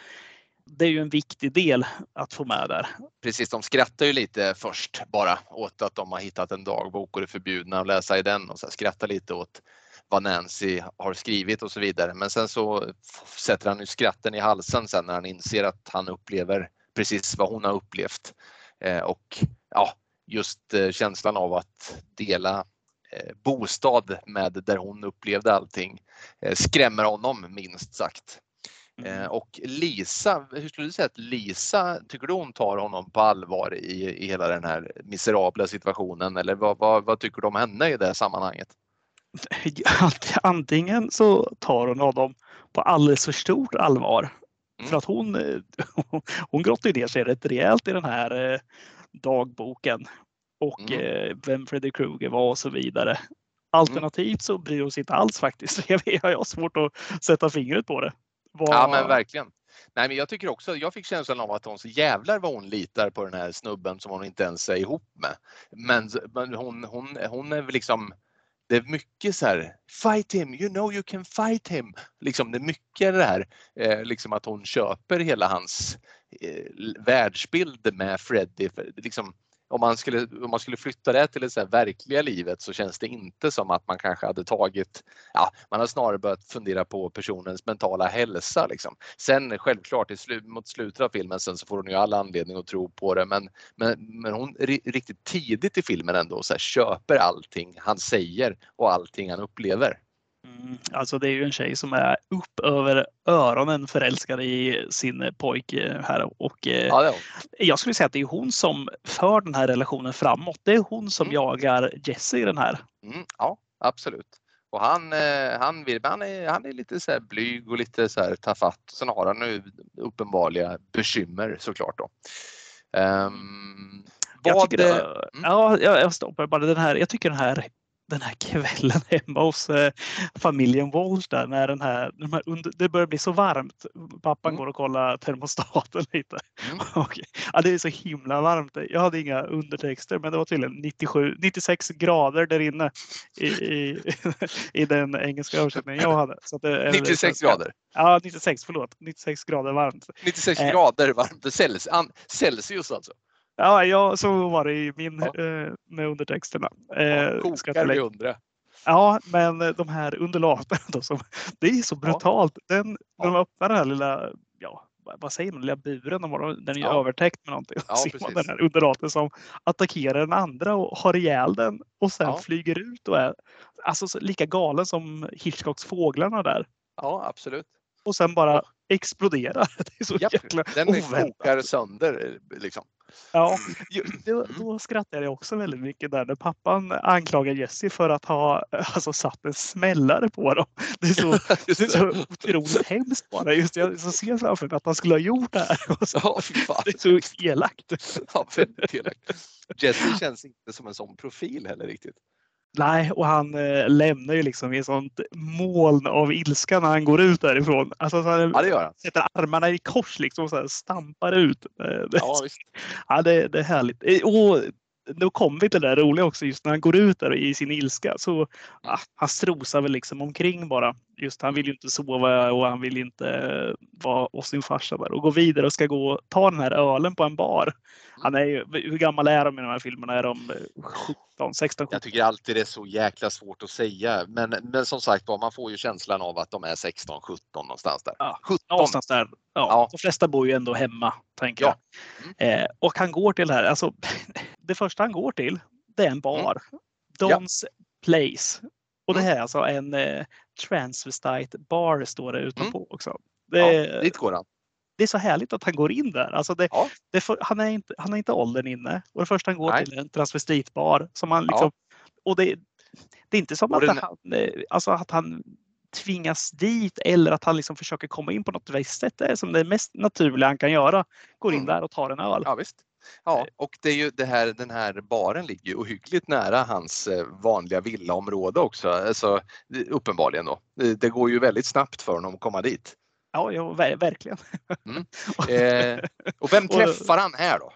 Det är ju en viktig del att få med där. Precis, de skrattar ju lite först bara åt att de har hittat en dagbok och det är förbjudna att läsa i den och så skrattar lite åt vad Nancy har skrivit och så vidare. Men sen så sätter han ju skratten i halsen sen när han inser att han upplever precis vad hon har upplevt. Eh, och ja, just eh, känslan av att dela eh, bostad med där hon upplevde allting eh, skrämmer honom minst sagt. Eh, och Lisa, hur skulle du säga att Lisa, tycker du hon tar honom på allvar i, i hela den här miserabla situationen eller vad, vad, vad tycker du om henne i det sammanhanget? Antingen så tar hon honom på alldeles för stort allvar. Mm. För att hon, hon grottar ner sig rätt rejält i den här dagboken. Och Mm. eh, vem Freddy Krueger var och så vidare. Alternativt så bryr sig inte alls faktiskt. Jag har svårt att sätta fingret på det. Vad- Ja men verkligen. Nej men jag tycker också, jag fick känslan av att hon så jävlar vad hon litar på den här snubben som hon inte ens är ihop med. Men, men hon, hon, hon är väl liksom det är mycket så här, fight him, you know you can fight him. Liksom det är mycket det här, eh, liksom att hon köper hela hans eh, världsbild med Freddy. För, Liksom, om, man skulle, om man skulle flytta det till det så här verkliga livet så känns det inte som att man kanske hade tagit, ja, man har snarare börjat fundera på personens mentala hälsa. Liksom. Sen självklart i slu, mot slutet av filmen sen så får hon ju all anledning att tro på det men, men, men hon riktigt tidigt i filmen ändå så här, köper allting han säger och allting han upplever. Mm, alltså det är ju en tjej som är upp över öronen förälskad i sin pojke här. Och eh, Ja, jag skulle säga att det är hon som för den här relationen framåt. Det är hon som Mm. jagar Jesse i den här. Mm, ja, absolut. Och han, eh, han, vill, han, är, han är lite så blyg och lite så här tafatt. Sen har han nu uppenbarliga bekymmer såklart. Då. Um, Jag tycker, det, det, ja, jag, jag stoppar bara den här. Jag tycker den här den här kvällen hemma hos eh, familjen Walsh där när den här, de här under, det börjar bli så varmt. Pappan Mm. går och kollar termostaten lite. Mm. Och, ja, det är så himla varmt. Jag hade inga undertexter men det var tydligen 97, 96 grader där inne i, i, i den engelska översättningen jag hade. Så det, eller 96 svenska. grader. Ja, 96, förlåt. 96 grader varmt. 96 Eh. grader varmt. Celsius, an, Celsius alltså. Ja, ja, så var det i min Ja. eh, med undertexterna. Ja, Eh, ska kokar vid undre. Ja, men eh, de här undulaten då, som, det är så brutalt. Den, När de öppnar den här lilla, ja, vad- säger man, lilla buren, den är Ja. övertäckt med någonting. Ja, ser man den här undulaten som attackerar den andra och har ihjäl den och sen Ja. flyger ut och är alltså, så lika galen som Hitchcocks Fåglarna där. Ja, absolut. Och sen bara exploderar. Det är så Japp, jäkla Den oväntat. kokar sönder. Liksom. Ja, då, då skrattade jag också väldigt mycket där när pappan anklagar Jesse för att ha alltså, satt en smällare på dem. Det är så, det är så otroligt hemskt bara. Just jag så ser framför mig att han skulle ha gjort det här. Så, Ja, det är så elakt. Ja, väldigt elakt. Jesse känns inte som en sån profil heller riktigt. Nej, och han eh, lämnar ju liksom i ett sånt moln av ilska när han går ut därifrån. Alltså, så han Ja, det gör han. sätter armarna i kors liksom och så här stampar ut. Eh, Ja, visst. Ja, det, det är härligt. Eh, Och då kommer vi till det där roliga också, just när han går ut där i sin ilska. Så ah, han strosar väl liksom omkring bara. Just han vill ju inte sova och han vill inte vara hos sin farsa där och gå vidare och ska gå och ta den här ölen på en bar. Han är ju, hur gammal är de i de här filmerna? Är de eh, 17, 16, 17? Jag tycker alltid det är så jäkla svårt att säga. Men, men som sagt var, man får ju känslan av att de är 16, 17 någonstans där. Ja, 17. Någonstans där. Ja, Ja. De flesta bor ju ändå hemma, tänker Ja. jag. Eh, och han går till det här. Alltså, det första han går till, det är en bar. Don's Place. Och det Mm. här är alltså en eh, transvestite bar står det utanpå också. Det, Ja, dit går han. det är så härligt att han går in där. Alltså det, Ja. det får, han, är inte, han har inte åldern inne. Och det första han går Nej. till är en transvestitbar. Som han liksom, Och det, det är inte som att, den- han, alltså att han tvingas dit eller att han liksom försöker komma in på något visst sätt. Det är som det mest naturliga han kan göra. Går in Mm. där och tar en öl. Ja, visst. Ja, och det är ju det här, den här baren ligger ju ohyggligt nära hans eh, vanliga villaområde också. Alltså, uppenbarligen då. Det, går ju väldigt snabbt för honom att komma dit. Ja, ja ver- verkligen. Eh, och vem träffar han här då?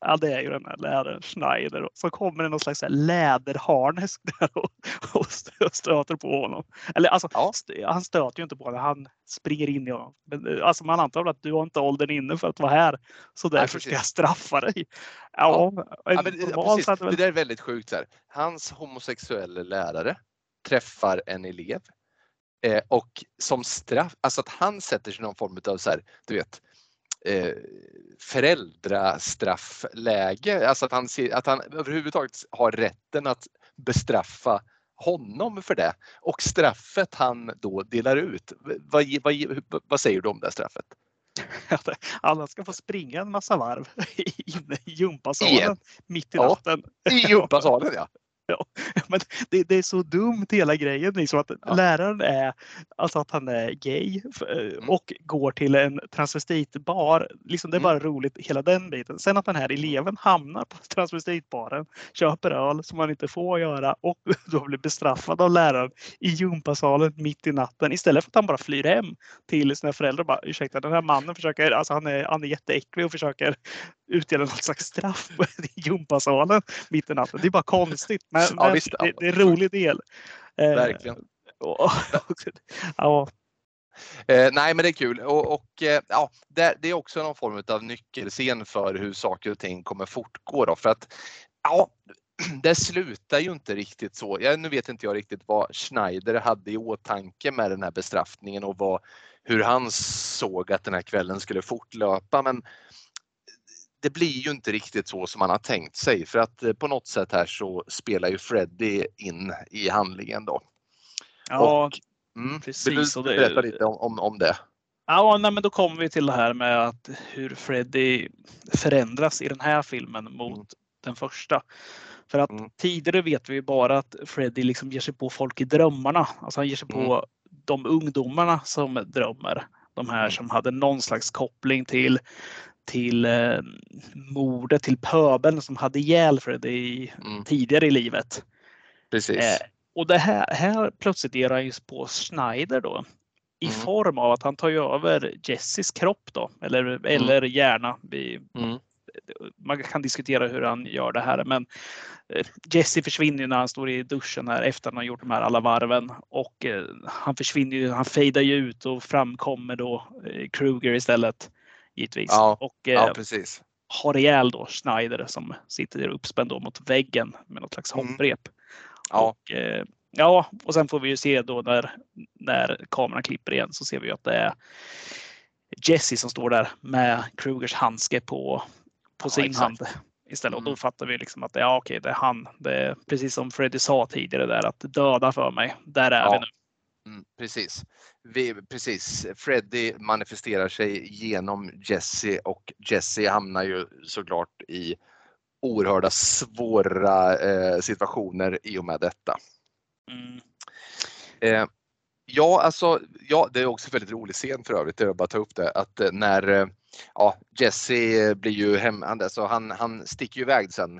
Ja, det är ju den här läraren Schneider. Så kommer det någon slags läderharnesk där och, och stö- stöter på honom. Eller alltså, Ja. han stöter ju inte på honom. Han springer in i honom. Men, eh, alltså, man antar väl att du har inte åldern inne för att vara här. Så därför ska jag straffa dig. Ja, en Ja, men, ja, normal hade Det där är väldigt sjukt. Så här. Hans homosexuella lärare träffar en elev eh, och som straff, alltså att han sätter sig i någon form av så här, du vet, eh, föräldrastraffläge. Alltså att han, ser, att han överhuvudtaget har rätten att bestraffa honom för det. Och straffet han då delar ut, vad, vad, vad, säger du om det straffet? alla ska få springa en massa varv inne i gympasalen mitt i Ja. natten. I gympasalen ja. Men det, det är så dumt hela grejen. Liksom att Ja. Läraren är alltså att han är gay eh, Mm. och går till en transvestitbar. Liksom det är Mm. bara roligt hela den biten. Sen att den här eleven hamnar på transvestitbaren, köper öl som man inte får göra och då blir bestraffad av läraren i gympasalen mitt i natten istället för att han bara flyr hem till sina föräldrar och bara ursäkta den här mannen försöker, alltså han är, han är jätteäcklig och försöker utdela något slags straff i gympasalen mitt i natten. Det är bara konstigt. Men, Ja, men visst. det, det är en rolig del. Eh, Verkligen. och- ja, Eh, nej, men det är kul och, och eh, ja, det, det är också någon form av nyckelscen för hur saker och ting kommer fortgå då, för att ja, det slutar ju inte riktigt så. Ja, nu vet inte jag riktigt vad Schneider hade i åtanke med den här bestraffningen och vad, hur han såg att den här kvällen skulle fortlöpa, men det blir ju inte riktigt så som man har tänkt sig för att eh, på något sätt här så spelar ju Freddy in i handlingen då. ja, Mm. Precis, Vill och du berätta lite om, om, om det? Ja, nej, men då kommer vi till det här med att hur Freddy förändras i den här filmen mot Mm. den första. För att Mm. tidigare vet vi ju bara att Freddy liksom ger sig på folk i drömmarna. Alltså han ger sig på de ungdomarna som drömmer. De här Mm. som hade någon slags koppling till till eh, mordet, till pöbeln som hade ihjäl Freddy Mm. tidigare i livet. Precis. Eh, och det här, här plötsligt ger han ju på Schneider då. I Mm. form av att han tar ju över Jessys kropp då. Eller, eller hjärna. Vi, Mm. man kan diskutera hur han gör det här. Men eh, Jesse försvinner ju när han står i duschen här efter att han har gjort de här alla varven. Och eh, han försvinner ju, han fejdar ju ut och framkommer då eh, Kruger istället. Givetvis. Ja, och eh, Ja, precis. har ihjäl då Schneider som sitter uppspänd mot väggen med något slags Mm. hopprep. Ja, Och, eh, ja, och sen får vi ju se då när, när kameran klipper igen så ser vi ju att det är Jesse som står där med Krugers handske på, på Ja, sin exakt. hand istället. Och då Mm. fattar vi liksom att det, ja, okej, det är han. Det är precis som Freddy sa tidigare där att döda för mig. Där är Ja. vi nu. Mm, precis. Vi, precis. Freddy manifesterar sig genom Jesse och Jesse hamnar ju såklart i oerhörda svåra eh, situationer i och med detta. Mm. Eh, ja, alltså, ja, det är också en väldigt rolig scen för övrigt, jag vill bara ta upp det, att eh, när eh, ja, Jesse blir ju hem, alltså han, han sticker ju iväg sen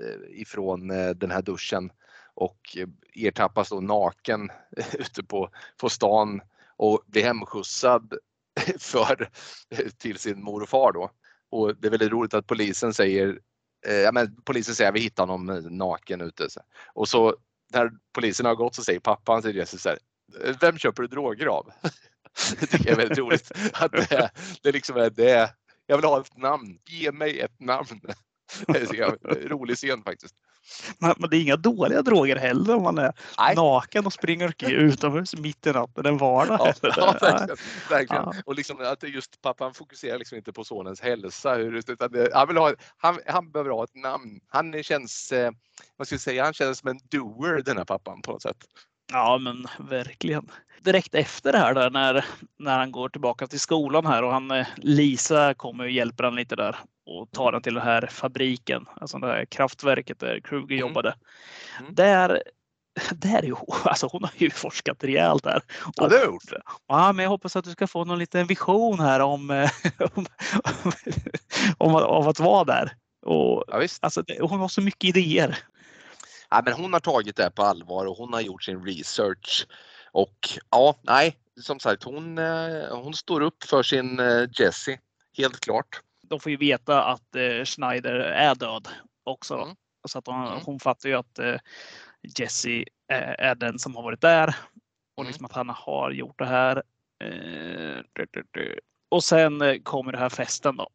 eh, ifrån eh, den här duschen och eh, ertappas då naken ute på, på stan och blir hemskjutsad för, eh, till sin mor och far då. Och det är väldigt roligt att polisen säger, eh, ja, men polisen säger vi hittar honom eh, naken ute. Så. Och så när polisen har gått så säger pappan till Jesus så här, vem köper du droger av? det tycker jag är väldigt roligt. Att det, det liksom är det. Liksom, jag vill ha ett namn. Ge mig ett namn. Det är en rolig scen faktiskt. Men, det är inga dåliga droger heller om man är Nej. naken och springer utomhus mitt i natten en vardag. Ja, verkligen. verkligen. Ja. Och liksom att just pappan fokuserar liksom inte på sonens hälsa. hur- Utan det, han, vill ha, han, han behöver ha ett namn. Han känns, eh, vad ska jag säga, han känns som en doer den här pappan på något sätt. Ja, men verkligen. Direkt efter det här där när, när han går tillbaka till skolan här och han, eh, Lisa kommer och hjälper han lite där och tar han till den här fabriken, alltså det här kraftverket där Kruger Mm. jobbade. Mm. Där, där är ju, alltså hon har ju forskat rejält där. Ja, det har gjort. Ja, men jag hoppas att du ska få någon liten vision här om, eh, om, om, om att vara där. Och, Ja, visst. alltså, hon har så mycket idéer. Ja, men hon har tagit det här på allvar och hon har gjort sin research. Och ja, nej, som sagt, hon, eh, hon står upp för sin eh, Jessie, helt klart. De får ju veta att eh, Schneider är död också. Mm. Så att hon, Mm. hon fattar ju att eh, Jesse är, är den som har varit där. Och Mm. liksom att han har gjort det här. Eh, du, du, du. Och sen eh, kommer det här festen då.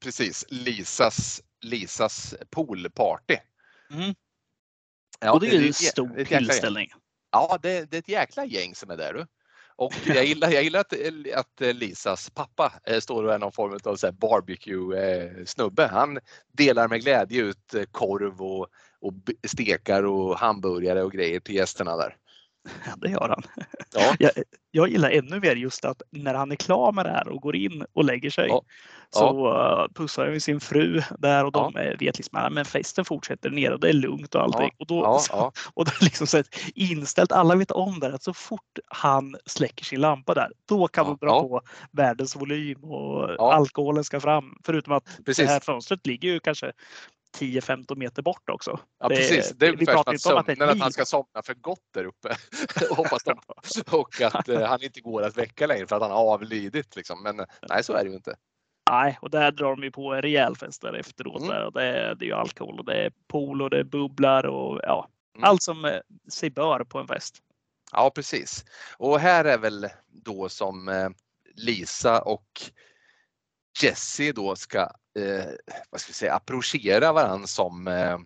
Precis, Lisas, Lisas poolparty. Mm. Ja, och det är ju en stor tillställning. Ja, det, det är ett jäkla gäng som är där. Du. Och jag gillar, jag gillar att, eh, att eh, Lisas pappa eh, står och är någon form av barbecue-snubbe. Han delar med glädje ut korv och, och stekar och hamburgare och grejer till gästerna där. Ja, det gör han. Ja, Jag, jag gillar ännu mer just att när han är klar med det här och går in och lägger sig Ja. så uh, pussar han sin fru där och de eh, vet liksom att men festen fortsätter nere och det är lugnt och allting. Ja. Och, då, ja, så, ja, och det är liksom så inställt, alla vet om det, att så fort han släcker sin lampa där, då kan Ja, de dra ja. på världens volym och Ja. alkoholen ska fram. Förutom att precis. det här fönstret ligger ju kanske 10-15 meter bort också. Ja, det- precis. Det är vi pratar inte om att sömnen, att han ska somna för gott där uppe. Hoppas de. Och att eh, han inte går att väcka längre för att han har avlidit. Liksom. Men eh, nej, så är det ju inte. Nej, och där drar de ju på en rejäl fest där efteråt. Mm. Där. Och det, är, det är ju alkohol och det är pool och det är bubblar och ja, Mm. allt som eh, sig bör på en fest. Ja, precis. Och här är väl då som eh, Lisa och Jessie då ska, eh, vad ska vi säga, approchera varandra som eh,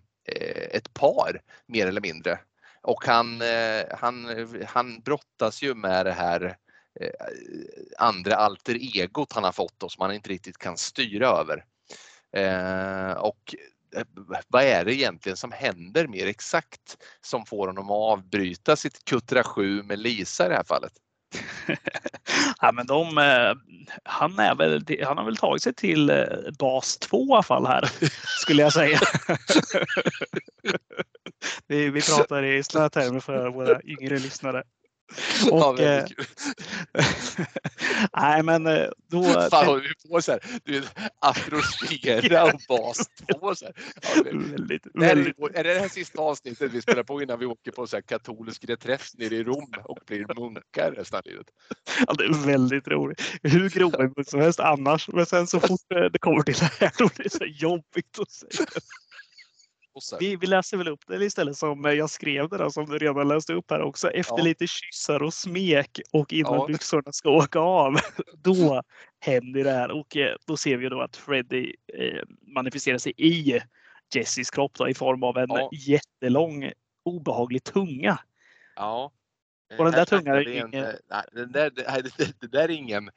ett par mer eller mindre. Och han, eh, han, han brottas ju med det här eh, andra alter egot han har fått och som han inte riktigt kan styra över. Eh, och eh, vad är det egentligen som händer mer exakt som får honom att avbryta sitt kuttra 7 med Lisa i det här fallet? ja, men de, eh, han, är väl, han har väl tagit sig till eh, bas 2 i alla fall här, skulle jag säga. vi, vi pratar i sådana termer för våra yngre lyssnare. Ja, Och, väldigt eh, nej, men eh, då... Fan håller vi på så här, du vet, atrofera och bas två så här. Ja, väldigt, det här är, väldigt, är det det här sista avsnittet vi spelar på innan vi åker på så här katolsk reträtt nere i Rom och blir munkar resten av livet? ja, det är väldigt roligt. Hur grov som helst annars. Men sen så fort eh, det kommer till det här då blir det så jobbigt att säga. Vi, vi läser väl upp det istället som eh, jag skrev det då, som du redan läste upp här också. Efter Ja. lite kyssar och smek och innan Ja. byxorna ska åka av. Då händer det här och eh, då ser vi då att Freddy eh, manifesterar sig i Jessies kropp då, i form av en Ja. jättelång obehaglig tunga. ja. Och den där Här tungan är ingen- eh, nej, den där, det, det, där är ingen,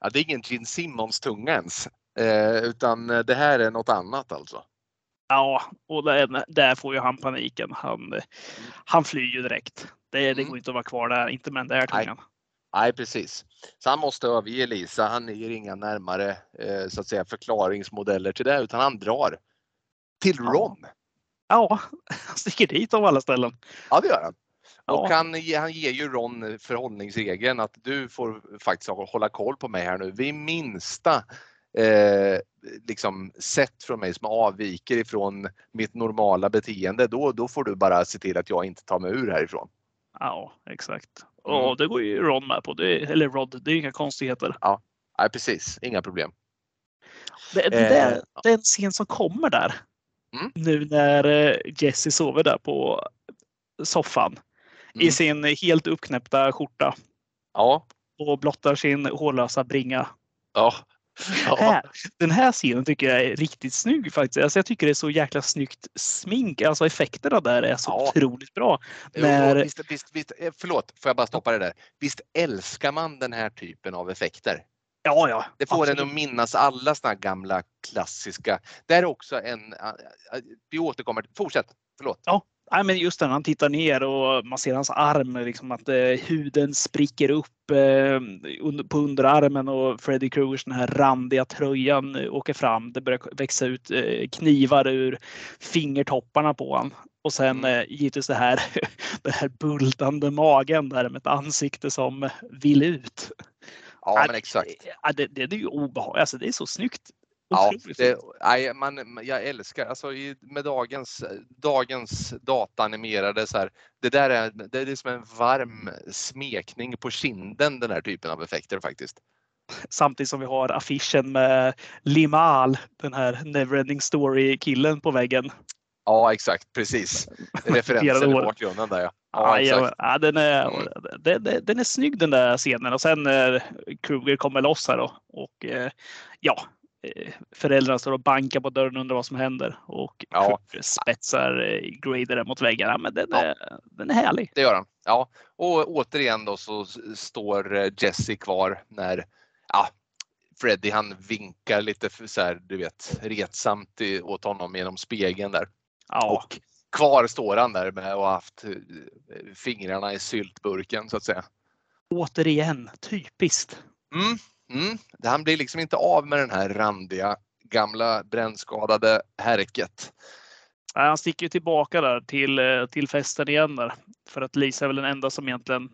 ja, det är ingen Gene Simmons tunga ens. Eh, utan eh, det här är något annat alltså. Ja, och där, där får ju han paniken. Han, han flyr ju direkt. Det, det Mm. går inte att vara kvar där, inte med den där tungan. Nej, precis. Så han måste överge Lisa. Han ger inga närmare eh, så att säga, förklaringsmodeller till det, utan han drar till Ja. Ron. Ja, han sticker dit av alla ställen. Ja, det gör han. Och Ja. han, han ger ju Ron förhållningsregeln att du får faktiskt hålla koll på mig här nu. Vid minsta eh, liksom sätt från mig som avviker ifrån mitt normala beteende, då, då får du bara se till att jag inte tar mig ur härifrån. Ja, exakt. Mm. Och det går ju Ron med på. Det, eller Rod, det är inga konstigheter. Nej, precis. Inga problem. Det, det, Eh, det är en scen som kommer där. Mm. Nu när eh, Jesse sover där på soffan Mm. i sin helt uppknäppta skjorta Ja. och blottar sin hårlösa bringa. Ja. Ja. Den här scenen tycker jag är riktigt snygg faktiskt. Alltså jag tycker det är så jäkla snyggt smink. Alltså effekterna där är så Ja. otroligt bra. Jo, När- visst, visst, visst, eh, förlåt, får jag bara stoppa det där. Visst älskar man den här typen av effekter? Ja, ja. Det får en absolut. att minnas alla såna gamla klassiska. Det är också en, äh, äh, vi återkommer, fortsätt, förlåt. Nej, men just när han tittar ner och man ser hans arm, liksom att eh, huden spricker upp eh, under, på underarmen och Freddy Kruegers den här randiga tröjan åker fram. Det börjar växa ut eh, knivar ur fingertopparna på honom. Och sen Mm. eh, givetvis det här, den här bultande magen där med ett ansikte som vill ut. Ja, men exakt. Ja, det, det, det är ju obehagligt. Alltså, det är så snyggt. Ja, det, nej, man, jag älskar, alltså i, med dagens, dagens dataanimerade så här, det där är, det är som en varm smekning på kinden den här typen av effekter faktiskt. Samtidigt som vi har affischen med Limal, den här Neverending Story-killen på väggen. Ja, exakt, precis. Referensen i bakgrunden där ja. Ja, Ja, ja, den, är, den, den, är snygg den där scenen och sen när Kruger kommer loss här då och eh, ja, eh, föräldrarna står och bankar på dörren och undrar vad som händer och Ja. Spetsar eh, graderen mot väggarna. Men den Ja. är, den är härlig. Det gör han. Ja, och återigen då så står eh, Jesse kvar när ja, Freddy han vinkar lite så här, du vet, retsamt åt honom genom spegeln där. Ja, Och kvar står han där med och haft eh, fingrarna i syltburken så att säga. återigen typiskt. Mm, mm. Det- Han blir liksom inte av med den här randiga gamla brännskadade härket. Han sticker ju tillbaka där till, eh, till festen igen där. För att Lisa är väl den enda som egentligen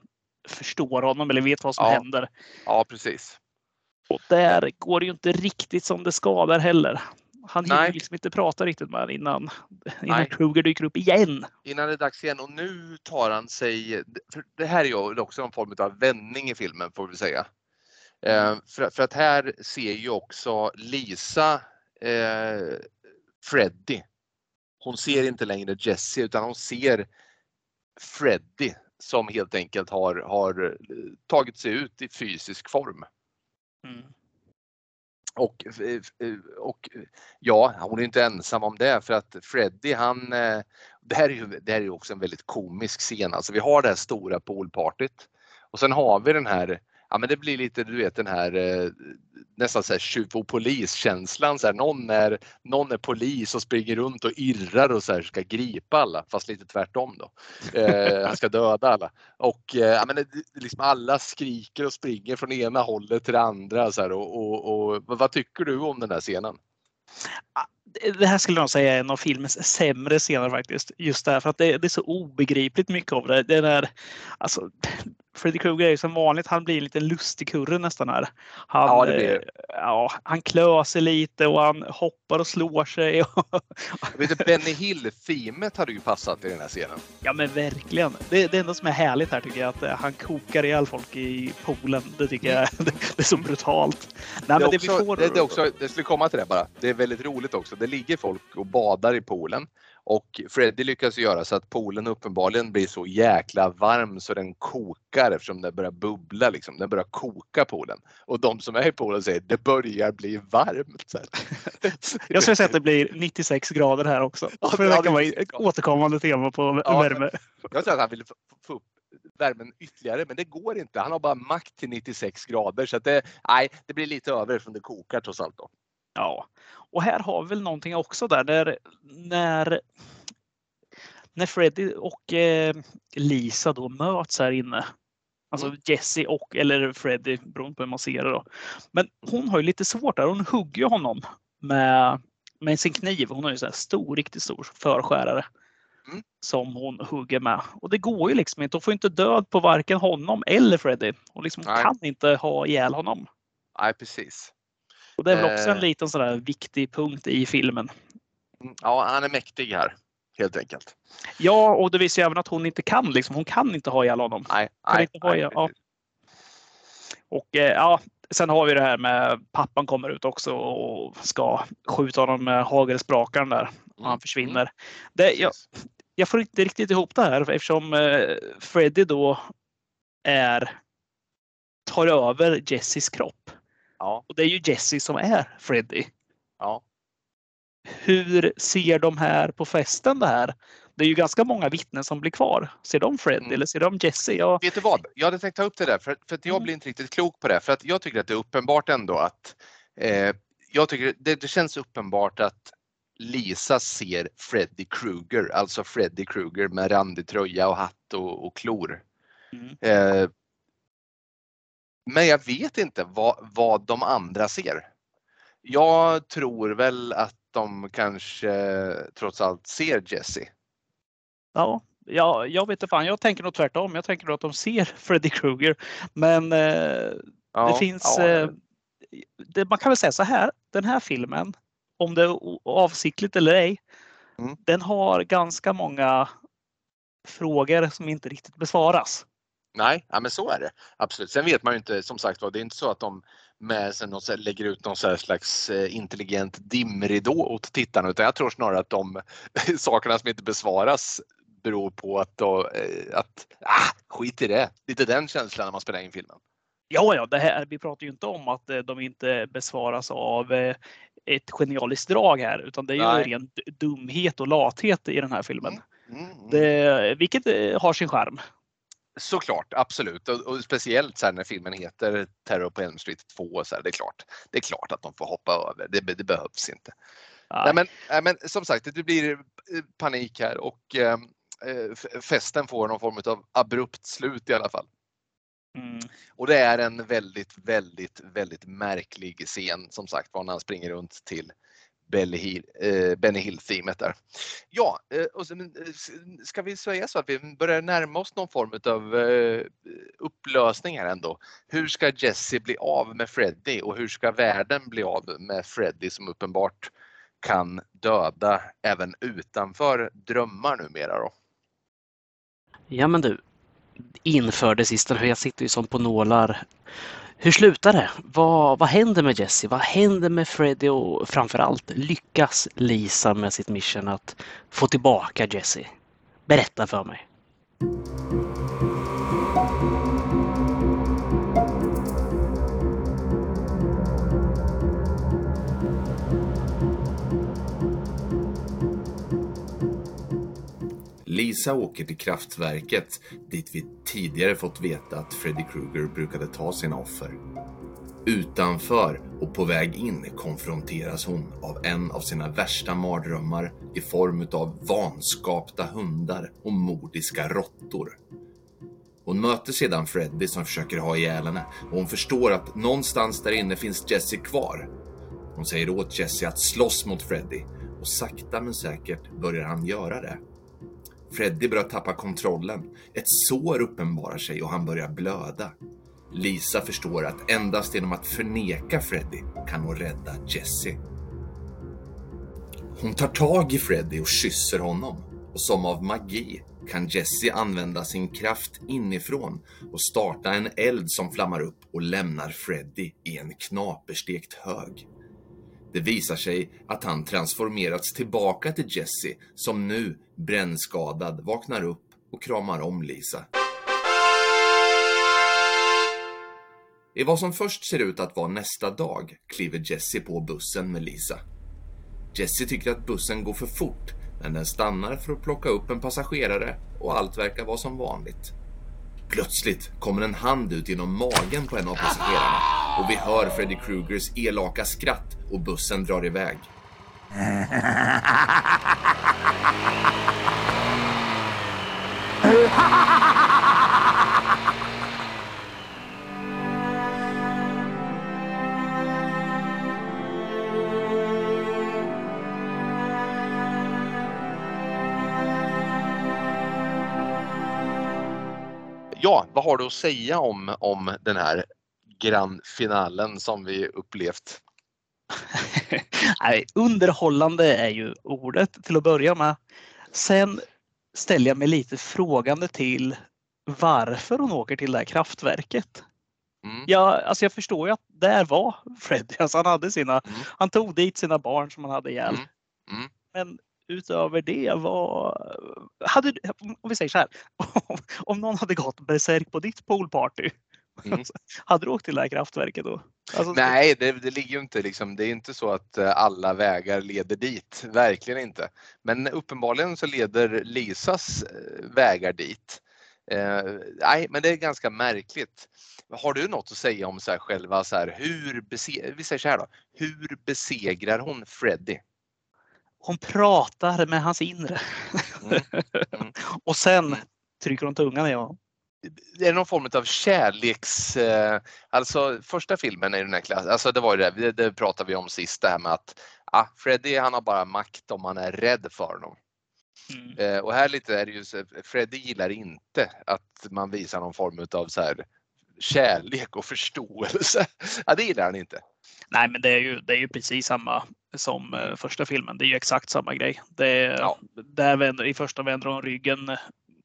förstår honom eller vet vad som Ja. händer. Ja, precis. Och där går det ju inte riktigt som det ska där heller. Han hinner liksom inte prata riktigt med honom innan, innan Nej. Kruger dyker upp igen. innan det är dags igen och nu tar han sig, för det här är ju också en form av vändning i filmen får vi säga. Eh, för, för att här ser ju också Lisa eh, Freddy. Hon ser inte längre Jesse utan hon ser Freddy som helt enkelt har, har eh, tagit sig ut i fysisk form. Mm. Och, eh, och ja, hon är inte ensam om det för att Freddy han, eh, det här är ju det här är också en väldigt komisk scen. Alltså vi har det här stora poolpartyt och sen har vi den här, ja men det blir lite du vet den här eh, nästan så här tjuv och poliskänslan. Så här, någon, är, någon är polis och springer runt och irrar och så här, ska gripa alla fast lite tvärtom då. Eh, han ska döda alla. Och eh, ja, men det, liksom alla skriker och springer från ena hållet till det andra. Så här, och, och, och, vad- vad tycker du om den här scenen? Ah, det- här skulle jag säga är en av filmens sämre scener faktiskt. Just därför att det, det är så obegripligt mycket av det. Den är, alltså, Freddy Krueger är ju som vanligt, han blir en liten lustigkurre nästan här. Han, Ja, det blir eh, ja, han klör sig lite och han hoppar och slår sig. Vet, inte, Benny Hill-themet hade ju passat i den här scenen. ja men verkligen. Det, det enda som är härligt här tycker jag att eh, han kokar ihjäl folk i poolen. Det tycker jag det, det är så brutalt. Nej, Det, är det också, det, det, är också, det skulle komma till det bara. Det är väldigt roligt också. Det ligger folk och badar i poolen och Freddy lyckas göra så att poolen uppenbarligen blir så jäkla varm så den kokar eftersom det börjar bubbla. Liksom. Den börjar koka poolen. Och de som är i poolen säger det börjar bli varmt. Jag skulle säga att det blir 96 grader här också. Ja, För det verkar vara 96 ett återkommande tema på Ja, värme. Jag tror att han vill få- få upp värmen ytterligare men det går inte. Han har bara makt till 96 grader så att det, nej, det blir lite över eftersom det kokar trots allt. Då. Ja, Och här har vi väl någonting också där när, när, när Freddy och eh, Lisa då möts här inne. Alltså Mm. Jesse och, eller Freddy beroende på hur man ser det då. Men hon har ju lite svårt där. Hon hugger honom med, med sin kniv. Hon har ju så här stor, riktigt stor förskärare. Mm. Som hon hugger med. Och det går ju liksom inte. Hon får inte död på varken honom eller Freddy. Hon liksom Nej. kan inte ha ihjäl honom. Nej, precis. Och det är väl också en Eh. liten sådär viktig punkt i filmen. Mm, Ja, han är mäktig här. Helt enkelt. Ja, och det visar ju även att hon inte kan. Liksom. Hon kan inte ha ihjäl honom. Nej, Kan nej, inte ha, nej, ja. Och eh, ja, sen har vi det här med pappan kommer ut också och ska skjuta honom med hagelsprakaren där. Och han Mm, försvinner. Det, jag, jag får inte riktigt ihop det här eftersom eh, Freddy då är tar över Jessys kropp. Ja, Och det är ju Jesse som är Freddy. ja. Hur ser de här på festen det här? Det är ju ganska många vittnen som blir kvar. Ser de Freddy Mm. eller ser de Jesse? Ja, Vet du vad? Jag hade tänkt ta upp det där för, för att jag Mm. blir inte riktigt klok på det. För att jag tycker att det är uppenbart ändå att eh, jag tycker det, det känns uppenbart att Lisa ser Freddy Krueger, alltså Freddy Krueger med randig tröja och hatt och, och klor. Mm. Eh, men jag vet inte vad, vad de andra ser. Jag tror väl att de kanske trots allt ser Jesse. ja, ja, jag vet inte fan. Jag tänker nog tvärtom. Jag tänker nog att de ser Freddy Krueger. Men eh, Ja, det finns... ja, Eh, det, man kan väl säga så här. Den här filmen, om det är avsiktligt eller ej, Mm. den har ganska många frågor som inte riktigt besvaras. Nej, ja, men så är det. Absolut. Sen vet man ju inte, som sagt var, det är inte så att de med sig något, lägger ut någon slags eh, intelligent dimridå åt tittarna utan jag tror snarare att de sakerna som inte besvaras beror på att, då, eh, att ah, skit i det. Lite den känslan när man spelar in filmen. Ja, ja, det här, vi pratar ju inte om att eh, de inte besvaras av ett genialiskt drag här, utan det är ju Nej. ren dumhet och lathet i den här filmen. Mm, mm. Det, vilket har sin charm. Såklart, absolut. Och, och speciellt så här när filmen heter Terror på Elm Street 2. Så här, det, är klart, det är klart att de får hoppa över. Det, det behövs inte. Nej, men, nej, men som sagt, det blir eh, panik här och eh, eh, festen får någon form av abrupt slut i alla fall. Mm. Och det är en väldigt, väldigt, väldigt märklig scen som sagt var när han springer runt till Eh, Benny Hill-teamet där. Ja, eh, och sen, eh, ska vi säga så att vi börjar närma oss någon form av upplösning här ändå. Hur ska Jesse bli av med Freddy och hur ska världen bli av med Freddy som uppenbart kan döda även utanför drömmar numera då? Ja men du, inför det sista, för jag sitter ju som på nålar. Hur slutar det? Vad, vad händer med Jesse? Vad händer med Freddy och framförallt lyckas Lisa med sitt mission att få tillbaka Jesse? Berätta för mig. Lisa åker till kraftverket dit vi tidigare fått veta att Freddy Krueger brukade ta sina offer. Utanför och på väg in konfronteras hon av en av sina värsta mardrömmar i form av vanskapta hundar och mordiska råttor. Hon möter sedan Freddy som försöker ha ihjäl henne och hon förstår att någonstans där inne finns Jesse kvar. Hon säger åt Jesse att slåss mot Freddy och sakta men säkert börjar han göra det. Freddy börjar tappa kontrollen. Ett sår uppenbarar sig och han börjar blöda. Lisa förstår att endast genom att förneka Freddy kan hon rädda Jesse. Hon tar tag i Freddy och kysser honom. Och som av magi kan Jesse använda sin kraft inifrån och starta en eld som flammar upp och lämnar Freddy i en knaperstekt hög. Det visar sig att han transformerats tillbaka till Jesse som nu, brännskadad, vaknar upp och kramar om Lisa. I vad som först ser ut att vara nästa dag kliver Jesse på bussen med Lisa. Jesse tycker att bussen går för fort, men den stannar för att plocka upp en passagerare och allt verkar vara som vanligt. Plötsligt kommer en hand ut genom magen på en av passagerarna och vi hör Freddy Krugers elaka skratt och bussen drar iväg. Ja, vad har du att säga om, om den här grandfinalen som vi upplevt? Nej, underhållande är ju ordet till att börja med. Sen ställer jag mig lite frågande till varför hon åker till det här kraftverket. Mm. Ja, alltså jag förstår ju att där var Freddy. Alltså han, hade sina, Mm. han tog dit sina barn som han hade ihjäl. Mm. Mm. Men utöver det var... Hade, om vi säger så här. Om någon hade gått berserk på ditt poolparty. Mm. Hade du åkt till det här kraftverket då? Alltså, Nej, det, det ligger ju inte liksom, det är inte så att eh, alla vägar leder dit. Verkligen inte. Men uppenbarligen så leder Lisas eh, vägar dit. Eh, nej, men det är ganska märkligt. Har du något att säga om så här själva så här, hur, bese- vi säger så här då, hur besegrar hon Freddy? Hon pratar med hans inre. Mm. Mm. Och sen trycker hon tungan i honom. Det är någon form av kärleks... Eh, alltså första filmen i den här klassen, alltså det var ju det, det, pratade vi om sist det här med att ah, Freddy han har bara makt om man är rädd för honom. Mm. Eh, och här lite är det ju så, Freddy gillar inte att man visar någon form av så här kärlek och förståelse. Ja, det gillar han inte. Nej, men det är ju, det är ju precis samma som eh, första filmen. Det är ju exakt samma grej. Det är, Ja. där vänder, I första vänder hon ryggen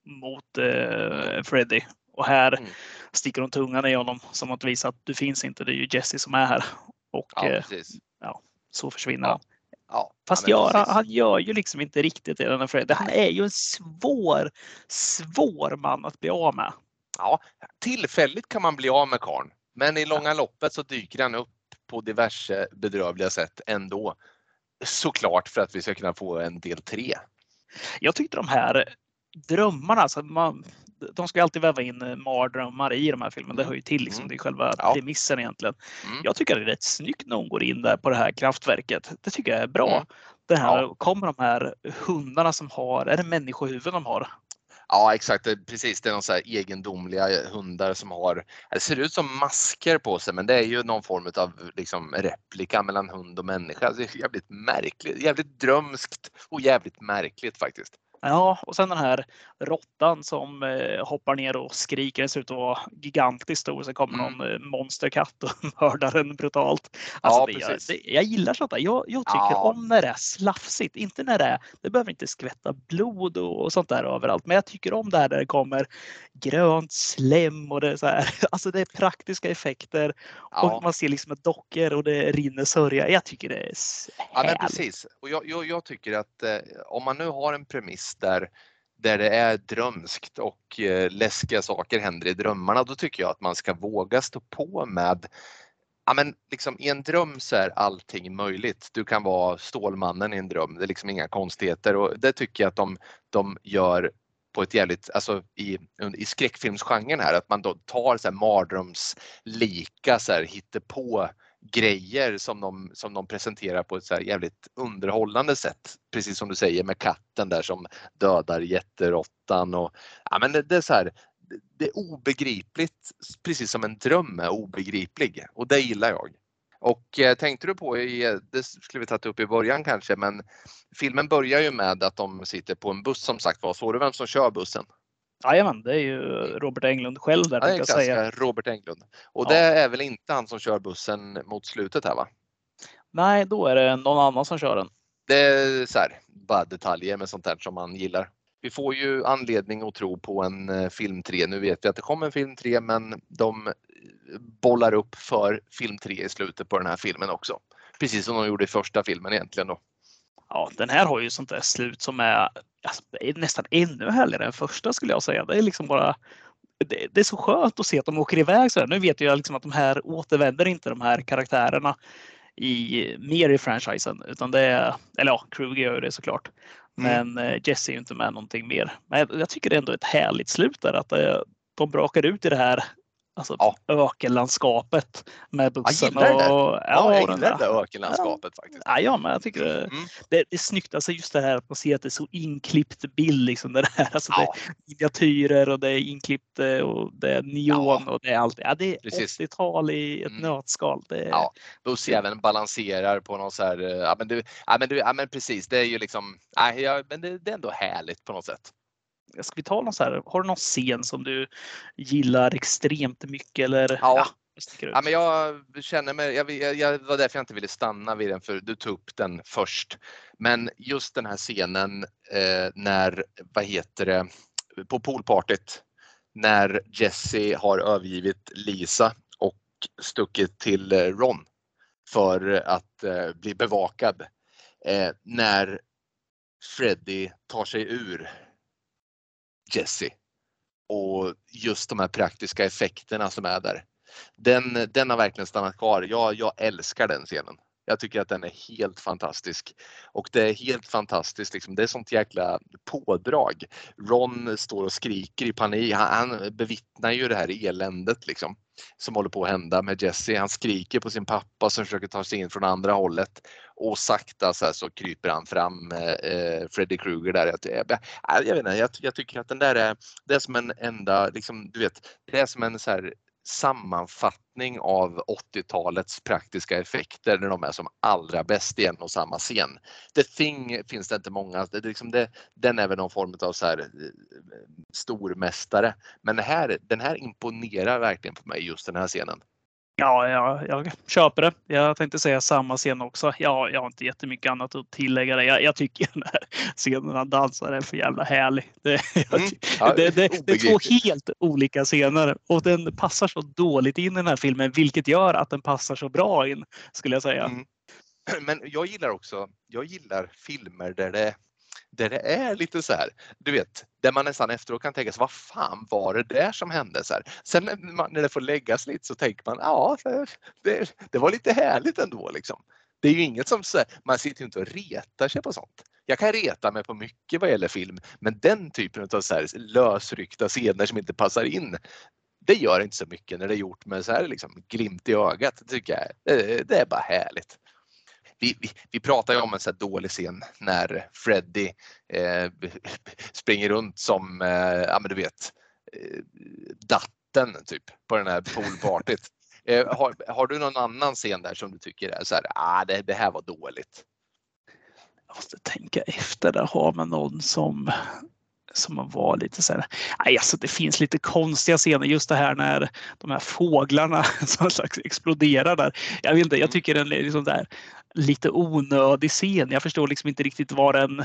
mot eh, Freddy och här Mm. sticker hon tungan i honom som att visa att du finns inte. Det är ju Jesse som är här och Ja, eh, precis. så försvinner Ja. han. Ja, Fast ja, gör, precis. han gör ju liksom inte riktigt det. Den här Freddy. Han är ju en svår, svår man att bli av med. Ja, tillfälligt kan man bli av med karln, men i långa loppet så dyker han upp på diverse bedrövliga sätt ändå. Såklart för att vi ska kunna få en del tre. Jag tyckte de här drömmarna, alltså man, de ska alltid väva in eh, mardrömmar i de här filmerna. Det hör ju till, liksom, Mm. det är själva Ja. premissen egentligen. Mm. Jag tycker det är rätt snyggt när hon går in där på det här kraftverket. Det tycker jag är bra. Mm. Det här Ja. kommer de här hundarna som har, är det människohuvuden de har? Ja exakt, det- precis. Det är någon så här egendomliga hundar som har, det ser ut som masker på sig men det är ju någon form av liksom replika mellan hund och människa. Det är jävligt märkligt, jävligt drömskt och jävligt märkligt faktiskt. Ja, och sen den här råttan som eh, hoppar ner och skriker. Den ser ut att vara gigantiskt stor. Sen kommer Mm. någon eh, monsterkatt och mördar den brutalt. Alltså, Ja, det, jag, det, jag gillar sånt där. Jag, jag tycker Ja. om när det är slafsigt. Inte när det är, det behöver inte skvätta blod och, och sånt där överallt. Men jag tycker om det här där det kommer grönt slem och det är så här. Alltså det är praktiska effekter. Ja. Och man ser liksom ett dockor och det rinner sörja. Jag tycker det är s- Ja, men härligt. precis. Och jag, jag, jag tycker att eh, om man nu har en premiss där, där det är drömskt och eh, läskiga saker händer i drömmarna, då tycker jag att man ska våga stå på med Ja, men liksom, I en dröm så är allting möjligt. Du kan vara Stålmannen i en dröm. Det är liksom inga konstigheter och det tycker jag att de, de gör på ett jävligt, alltså i, i skräckfilmsgenren här, att man då tar så här mardrömslika så här, hittepå grejer som de, som de presenterar på ett så här jävligt underhållande sätt. Precis som du säger med katten där som dödar jätteråttan. och ja, men det, det är så här, det- det är obegripligt, precis som en dröm är obegriplig och det gillar jag. Och eh, tänkte du på, i, eh, det skulle vi tagit upp i början kanske, men filmen börjar ju med att de sitter på en buss som sagt var. Såg du vem som kör bussen? Jajamän, det är ju Robert Englund själv där. Ja, jag säga. Robert Englund. Och Ja. det är väl inte han som kör bussen mot slutet här va? Nej, då är det någon annan som kör den. Det är så här, bara detaljer med sånt där som man gillar. Vi får ju anledning att tro på en eh, film 3. Nu vet vi att det kommer en film 3 men de eh, bollar upp för film 3 i slutet på den här filmen också. Precis som de gjorde i första filmen egentligen då. Ja, den här har ju sånt där slut som är, alltså, är nästan ännu härligare än första skulle jag säga. Det är liksom bara det, det är så skönt att se att de åker iväg så här. Nu vet jag liksom att de här återvänder inte de här karaktärerna i mer i franchisen utan det är, eller ja, Kruger gör det såklart. Men eh, Jesse är ju inte med någonting mer. Men jag, jag tycker det är ändå ett härligt slut där att eh, de brakar ut i det här Alltså Ja. ökenlandskapet med bussen. gillar det och, Ja, jag den gillar det där. ökenlandskapet faktiskt. Ja, ja, men jag tycker det, Mm. det, är snyggt. Alltså just det här att man ser att det är så inklippt bild. Liksom det, där. Alltså Ja. det är miniatyrer och det är inklippt eh, och det är neon och det är allt. Ja, det är Precis. 80-tal i ett Mm. nötskal. Det är, Ja. Bussy även balanserar på någon så här, eh, ja men, du, ja, men, du, ja men precis, det är ju liksom, ja, men det, det är ändå härligt på något sätt. Ska vi ta någon så här, har du någon scen som du gillar extremt mycket eller? Ja. ut? Ja, men jag känner mig, jag, jag, jag, var därför jag inte ville stanna vid den för du tog upp den först. Men just den här scenen eh, när, vad heter det, på poolpartyt när Jesse har övergivit Lisa och stuckit till eh, Ron för att eh, bli bevakad. Eh, när Freddy tar sig ur Jesse och just de här praktiska effekterna som är där. Den, den har verkligen stannat kvar. Jag, jag älskar den scenen. Jag tycker att den är helt fantastisk. Och det är helt fantastiskt, liksom. det är sånt jäkla pådrag. Ron står och skriker i panik. Han, han bevittnar ju det här eländet liksom, som håller på att hända med Jesse. Han skriker på sin pappa som försöker ta sig in från andra hållet. Och sakta så, här, så kryper han fram, eh, eh Freddy Krueger där. Jag, jag, eh, äh, jag, vet inte, jag, jag tycker att den där är, det är som en enda, liksom, du vet, det är som en så här, sammanfattning av 80-talets praktiska effekter när de är som allra bäst i en och samma scen. The Thing finns det inte många, det, är liksom det, den är väl någon form av så här, eh, stormästare. Men det här, den här imponerar verkligen på mig just den här scenen. Ja, ja, jag köper det. Jag tänkte säga samma scen också. Ja, jag har inte jättemycket annat att tillägga. Det. Jag, jag tycker den här scenen han dansar är för jävla härlig. Det, jag, Mm. Ja, det, det, det är två helt olika scener och den passar så dåligt in i den här filmen, vilket gör att den passar så bra in skulle jag säga. Mm. Men jag gillar också, jag gillar filmer där det, där det är lite så här, du vet, där man nästan efteråt kan tänka sig, vad fan var det där som hände? Så här. Sen när, man, när det får läggas lite så tänker man, ja, det, det var lite härligt ändå liksom. Det är ju inget som, så här, man sitter ju inte och retar sig på sånt. Jag kan reta mig på mycket vad gäller film, men den typen av så här lösryckta scener som inte passar in, det gör inte så mycket när det är gjort med så här liksom glimt i ögat. Det tycker jag, det, det är bara härligt. Vi, vi, vi pratar ju om en så här dålig scen när Freddy eh, springer runt som, eh, ja men du vet, eh, datten typ på den här poolpartyt. Eh, har, har du någon annan scen där som du tycker är så här, ah, det, det här var dåligt? Jag måste tänka efter där. Har man någon som som man var lite så här. Alltså det finns lite konstiga scener. Just det här när de här fåglarna som slags exploderar där. Jag vet inte, jag tycker den är liksom där lite onödig scen. Jag förstår liksom inte riktigt vad den...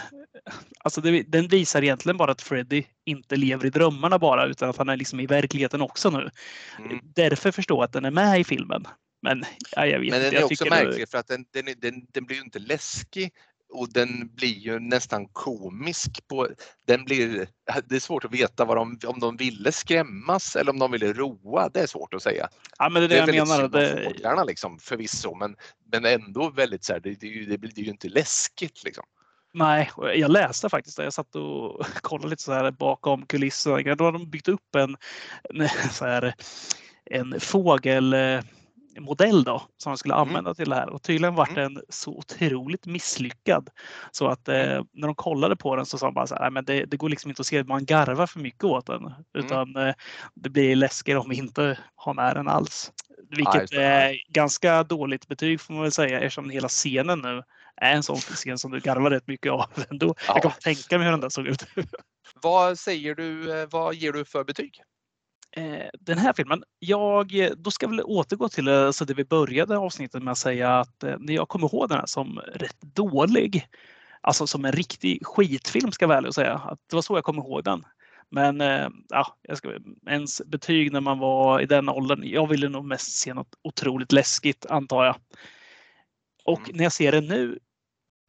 Alltså det, den visar egentligen bara att Freddy inte lever i drömmarna bara utan att han är liksom i verkligheten också nu. Mm. Därför förstår jag att den är med i filmen. Men ja, jag vet Men den inte. är Jag också tycker det- märklig för att den, den, den, den blir inte läskig och den blir ju nästan komisk. På, den blir, det är svårt att veta vad de, om de ville skrämmas eller om de ville roa. Det är svårt att säga. Ja, men det är det, jag väldigt menar. synd om Det, fåglarna liksom, förvisso, men, men ändå väldigt så här, det, det, är ju- det blir ju inte läskigt. Liksom. Nej, jag läste faktiskt det. Jag satt och kollade lite så här bakom kulisserna. Då har de byggt upp en, en, så här, en fågelmodell då som de skulle Mm. använda till det här och tydligen vart den så otroligt misslyckad så att eh, när de kollade på den så sa de bara så här, "Nej, men det, det går liksom inte att se att man garvar för mycket åt den Mm. utan eh, det blir läskigare om vi inte har med den alls. Vilket är ganska dåligt betyg får man väl säga eftersom hela scenen nu är en sån scen som du garvar rätt mycket av ändå. Ja. Jag kan tänka mig hur den där såg ut. Vad säger du, eh, vad ger du för betyg? Eh, Den här filmen, jag, då ska jag väl återgå till eh, så det vi började avsnittet med att säga att eh, när jag kommer ihåg den här som rätt dålig, alltså som en riktig skitfilm ska jag och säga, att det var så jag kommer ihåg den. Men eh, ja, jag ska, ens betyg när man var i den åldern, jag ville nog mest se något otroligt läskigt antar jag. Och Mm. när jag ser den nu,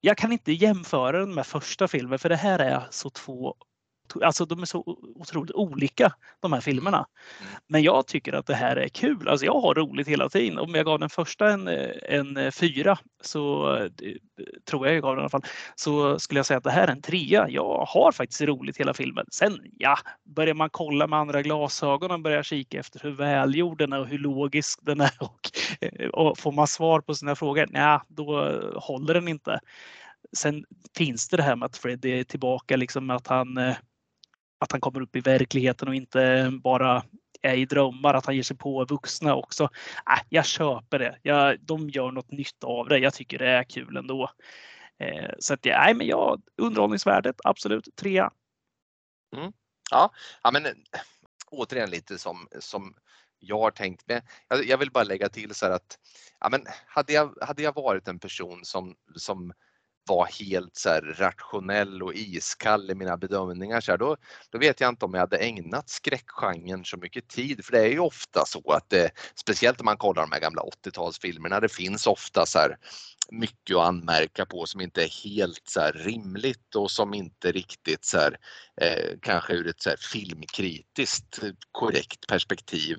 jag kan inte jämföra den med första filmen för det här är så två alltså de är så otroligt olika de här filmerna. Mm. Men jag tycker att det här är kul. Alltså jag har roligt hela tiden. Om jag gav den första en, en fyra så det, tror jag jag gav den i alla fall. Så skulle jag säga att det här är en trea. Jag har faktiskt roligt hela filmen. Sen ja, börjar man kolla med andra glasögon och börjar kika efter hur välgjord den är och hur logisk den är och, och får man svar på sina frågor, ja, då håller den inte. Sen finns det det här med att Freddy är tillbaka, liksom att han, att han kommer upp i verkligheten och inte bara är i drömmar, att han ger sig på vuxna också. Äh, jag köper det. Jag, de gör något nytt av det. Jag tycker det är kul ändå. Eh, så att, nej, men jag, underhållningsvärdet, absolut, trea. Mm. Ja, ja, men eh, återigen lite som, som jag har tänkt med. Jag, jag vill bara lägga till så här att ja, men hade, jag, hade jag varit en person som, som var helt så rationell och iskall i mina bedömningar så här, då, då vet jag inte om jag hade ägnat skräckgenren så mycket tid. För det är ju ofta så att det, speciellt om man kollar de här gamla 80-talsfilmerna, det finns ofta så här mycket att anmärka på som inte är helt så rimligt och som inte riktigt så här, eh, kanske ur ett så filmkritiskt korrekt perspektiv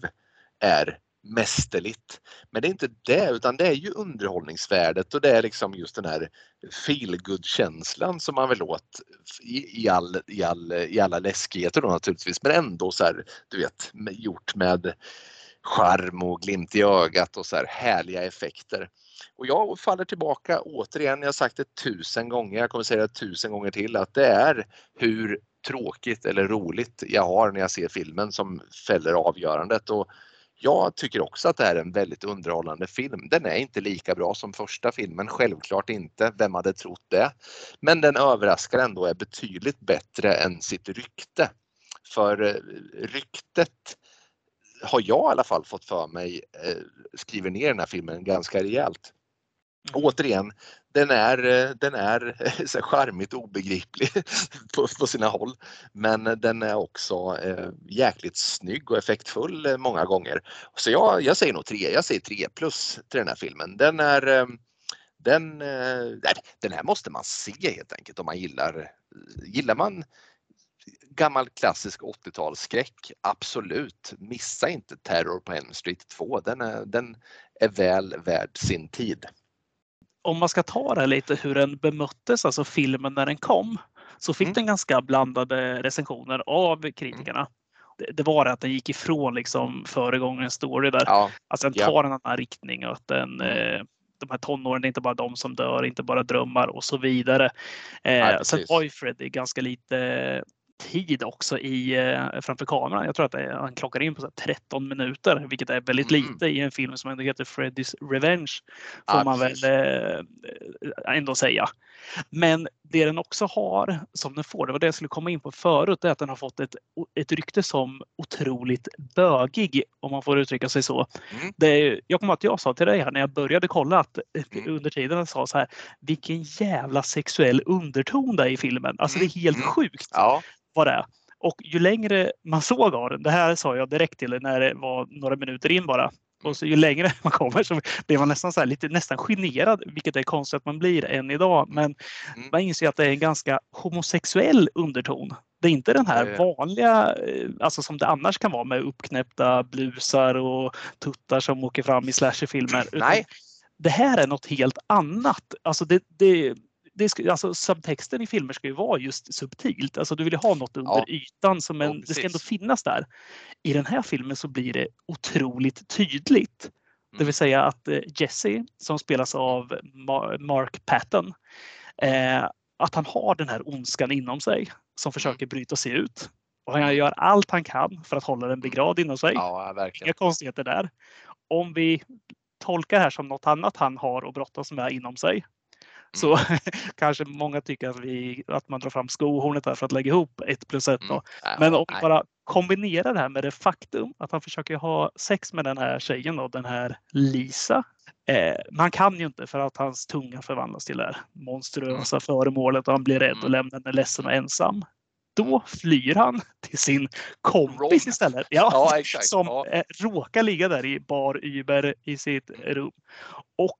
är mästerligt. Men det är inte det utan det är ju underhållningsvärdet och det är liksom just den här feelgood-känslan som man vill åt i, i, all, i, all, i alla läskigheter då naturligtvis men ändå så här, du vet, gjort med charm och glimt i ögat och så här härliga effekter. Och jag faller tillbaka återigen, jag har sagt det tusen gånger, jag kommer säga det tusen gånger till, att det är hur tråkigt eller roligt jag har när jag ser filmen som fäller avgörandet. Och jag tycker också att det är en väldigt underhållande film. Den är inte lika bra som första filmen, självklart inte. Vem hade trott det? Men den överraskar ändå är betydligt bättre än sitt rykte. För eh, ryktet har jag i alla fall fått för mig eh, skriver ner den här filmen ganska rejält. Mm. Återigen, den är, eh, den är så charmigt obegriplig på, på sina håll. Men den är också eh, jäkligt snygg och effektfull eh, många gånger. Så jag, jag säger nog tre, jag säger tre plus till den här filmen. Den är eh, den, eh, nej, den här måste man se helt enkelt om man gillar, gillar man gammal klassisk 80-talsskräck, absolut. Missa inte Terror på Elm Street 2. Den är, den är väl värd sin tid om man ska ta det lite hur den bemöttes, alltså filmen när den kom, så fick mm. den ganska blandade recensioner av kritikerna. Mm. Det, det, var det att den gick ifrån liksom föregångarens story där. Ja. Alltså den tar ja. en annan riktning och att den, mm. eh, de här tonåren, det är inte bara de som dör, inte bara drömmar och så vidare. Eh, Nej, sen var ju Freddy ganska lite tid också i, eh, framför kameran. Jag tror att han klockar in på så 13 minuter, vilket är väldigt mm. lite i en film som ändå heter Freddy's Revenge. Får ja, man väl eh, ändå säga. Men det den också har, som den får, det var det jag skulle komma in på förut, är att den har fått ett, ett rykte som otroligt bögig, om man får uttrycka sig så. Mm. Det, jag kommer att jag sa till dig här när jag började kolla att mm. under tiden jag sa så här, vilken jävla sexuell underton det är i filmen. Alltså det är helt mm. sjukt. Ja vad det är. Och ju längre man såg av den, det här sa jag direkt till när det var några minuter in bara. Och så ju längre man kommer så blir man nästan, så här, lite, nästan generad, vilket är konstigt att man blir än idag. Men mm. man inser att det är en ganska homosexuell underton. Det är inte den här vanliga, eh, alltså som det annars kan vara med uppknäppta blusar och tuttar som åker fram i slasherfilmer. Nej. Det här är något helt annat. Alltså det, det, det ska, alltså, subtexten i filmer ska ju vara just subtilt. Alltså, du vill ju ha något under ja. ytan, som en, ja, det ska ändå finnas där. I den här filmen så blir det otroligt tydligt. Mm. Det vill säga att eh, Jesse, som spelas av Mark Patton, eh, att han har den här ondskan inom sig som mm. försöker bryta sig ut. Och han gör allt han kan för att hålla den begravd inom sig. Ja, verkligen. Inga konstigheter där. Om vi tolkar det här som något annat han har att brottas med inom sig så mm. kanske många tycker att, vi, att man drar fram skohornet här för att lägga ihop ett plus ett. Mm. Men om vi bara kombinerar det här med det faktum att han försöker ha sex med den här tjejen, då, den här Lisa. Eh, man kan ju inte för att hans tunga förvandlas till det här monstruösa mm. föremålet och han blir rädd och mm. lämnar henne ledsen och ensam. Då flyr han till sin kompis istället. Ja, ja. Som ja. Eh, råkar ligga där i bar Uber i sitt rum. Och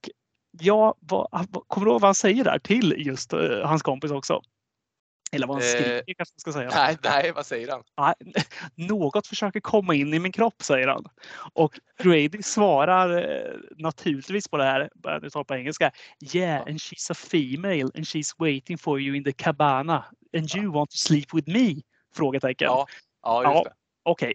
ja, vad, kommer du ihåg vad han säger där till just uh, hans kompis också? Eller vad han Eh, skriker kanske man ska säga. Nej, nej, vad säger han? Nej, något försöker komma in i min kropp, säger han. Och Grady svarar eh, naturligtvis på det här, nu tar på engelska. Yeah, and she's a female and she's waiting for you in the cabana and you want to sleep with me? Frågetecken. Ja, ja just Ja. det. Okej.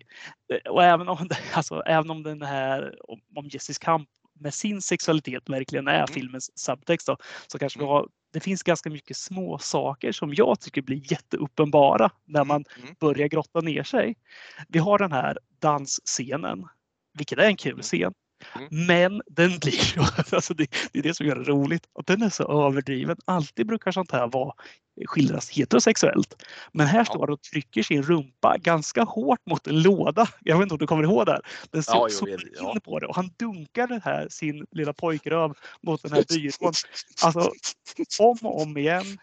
Eh, Och även om, alltså, även om den här, om, Jessys kamp med sin sexualitet verkligen är filmens subtext då, så kanske vi Mm. har, det finns ganska mycket små saker som jag tycker blir jätteuppenbara när man Mm. börjar grotta ner sig. Vi har den här dansscenen, vilket är en kul scen. Mm. Men den blir alltså det, det är det som gör det roligt, att den är så överdriven. Alltid brukar sånt här vara, skildras heterosexuellt. Men här står han och trycker sin rumpa ganska hårt mot en låda. Jag vet inte om du kommer ihåg det här. Den Ja, ja. in på det och han dunkar den här, sin lilla pojkröv mot den här byrån. Alltså om och om igen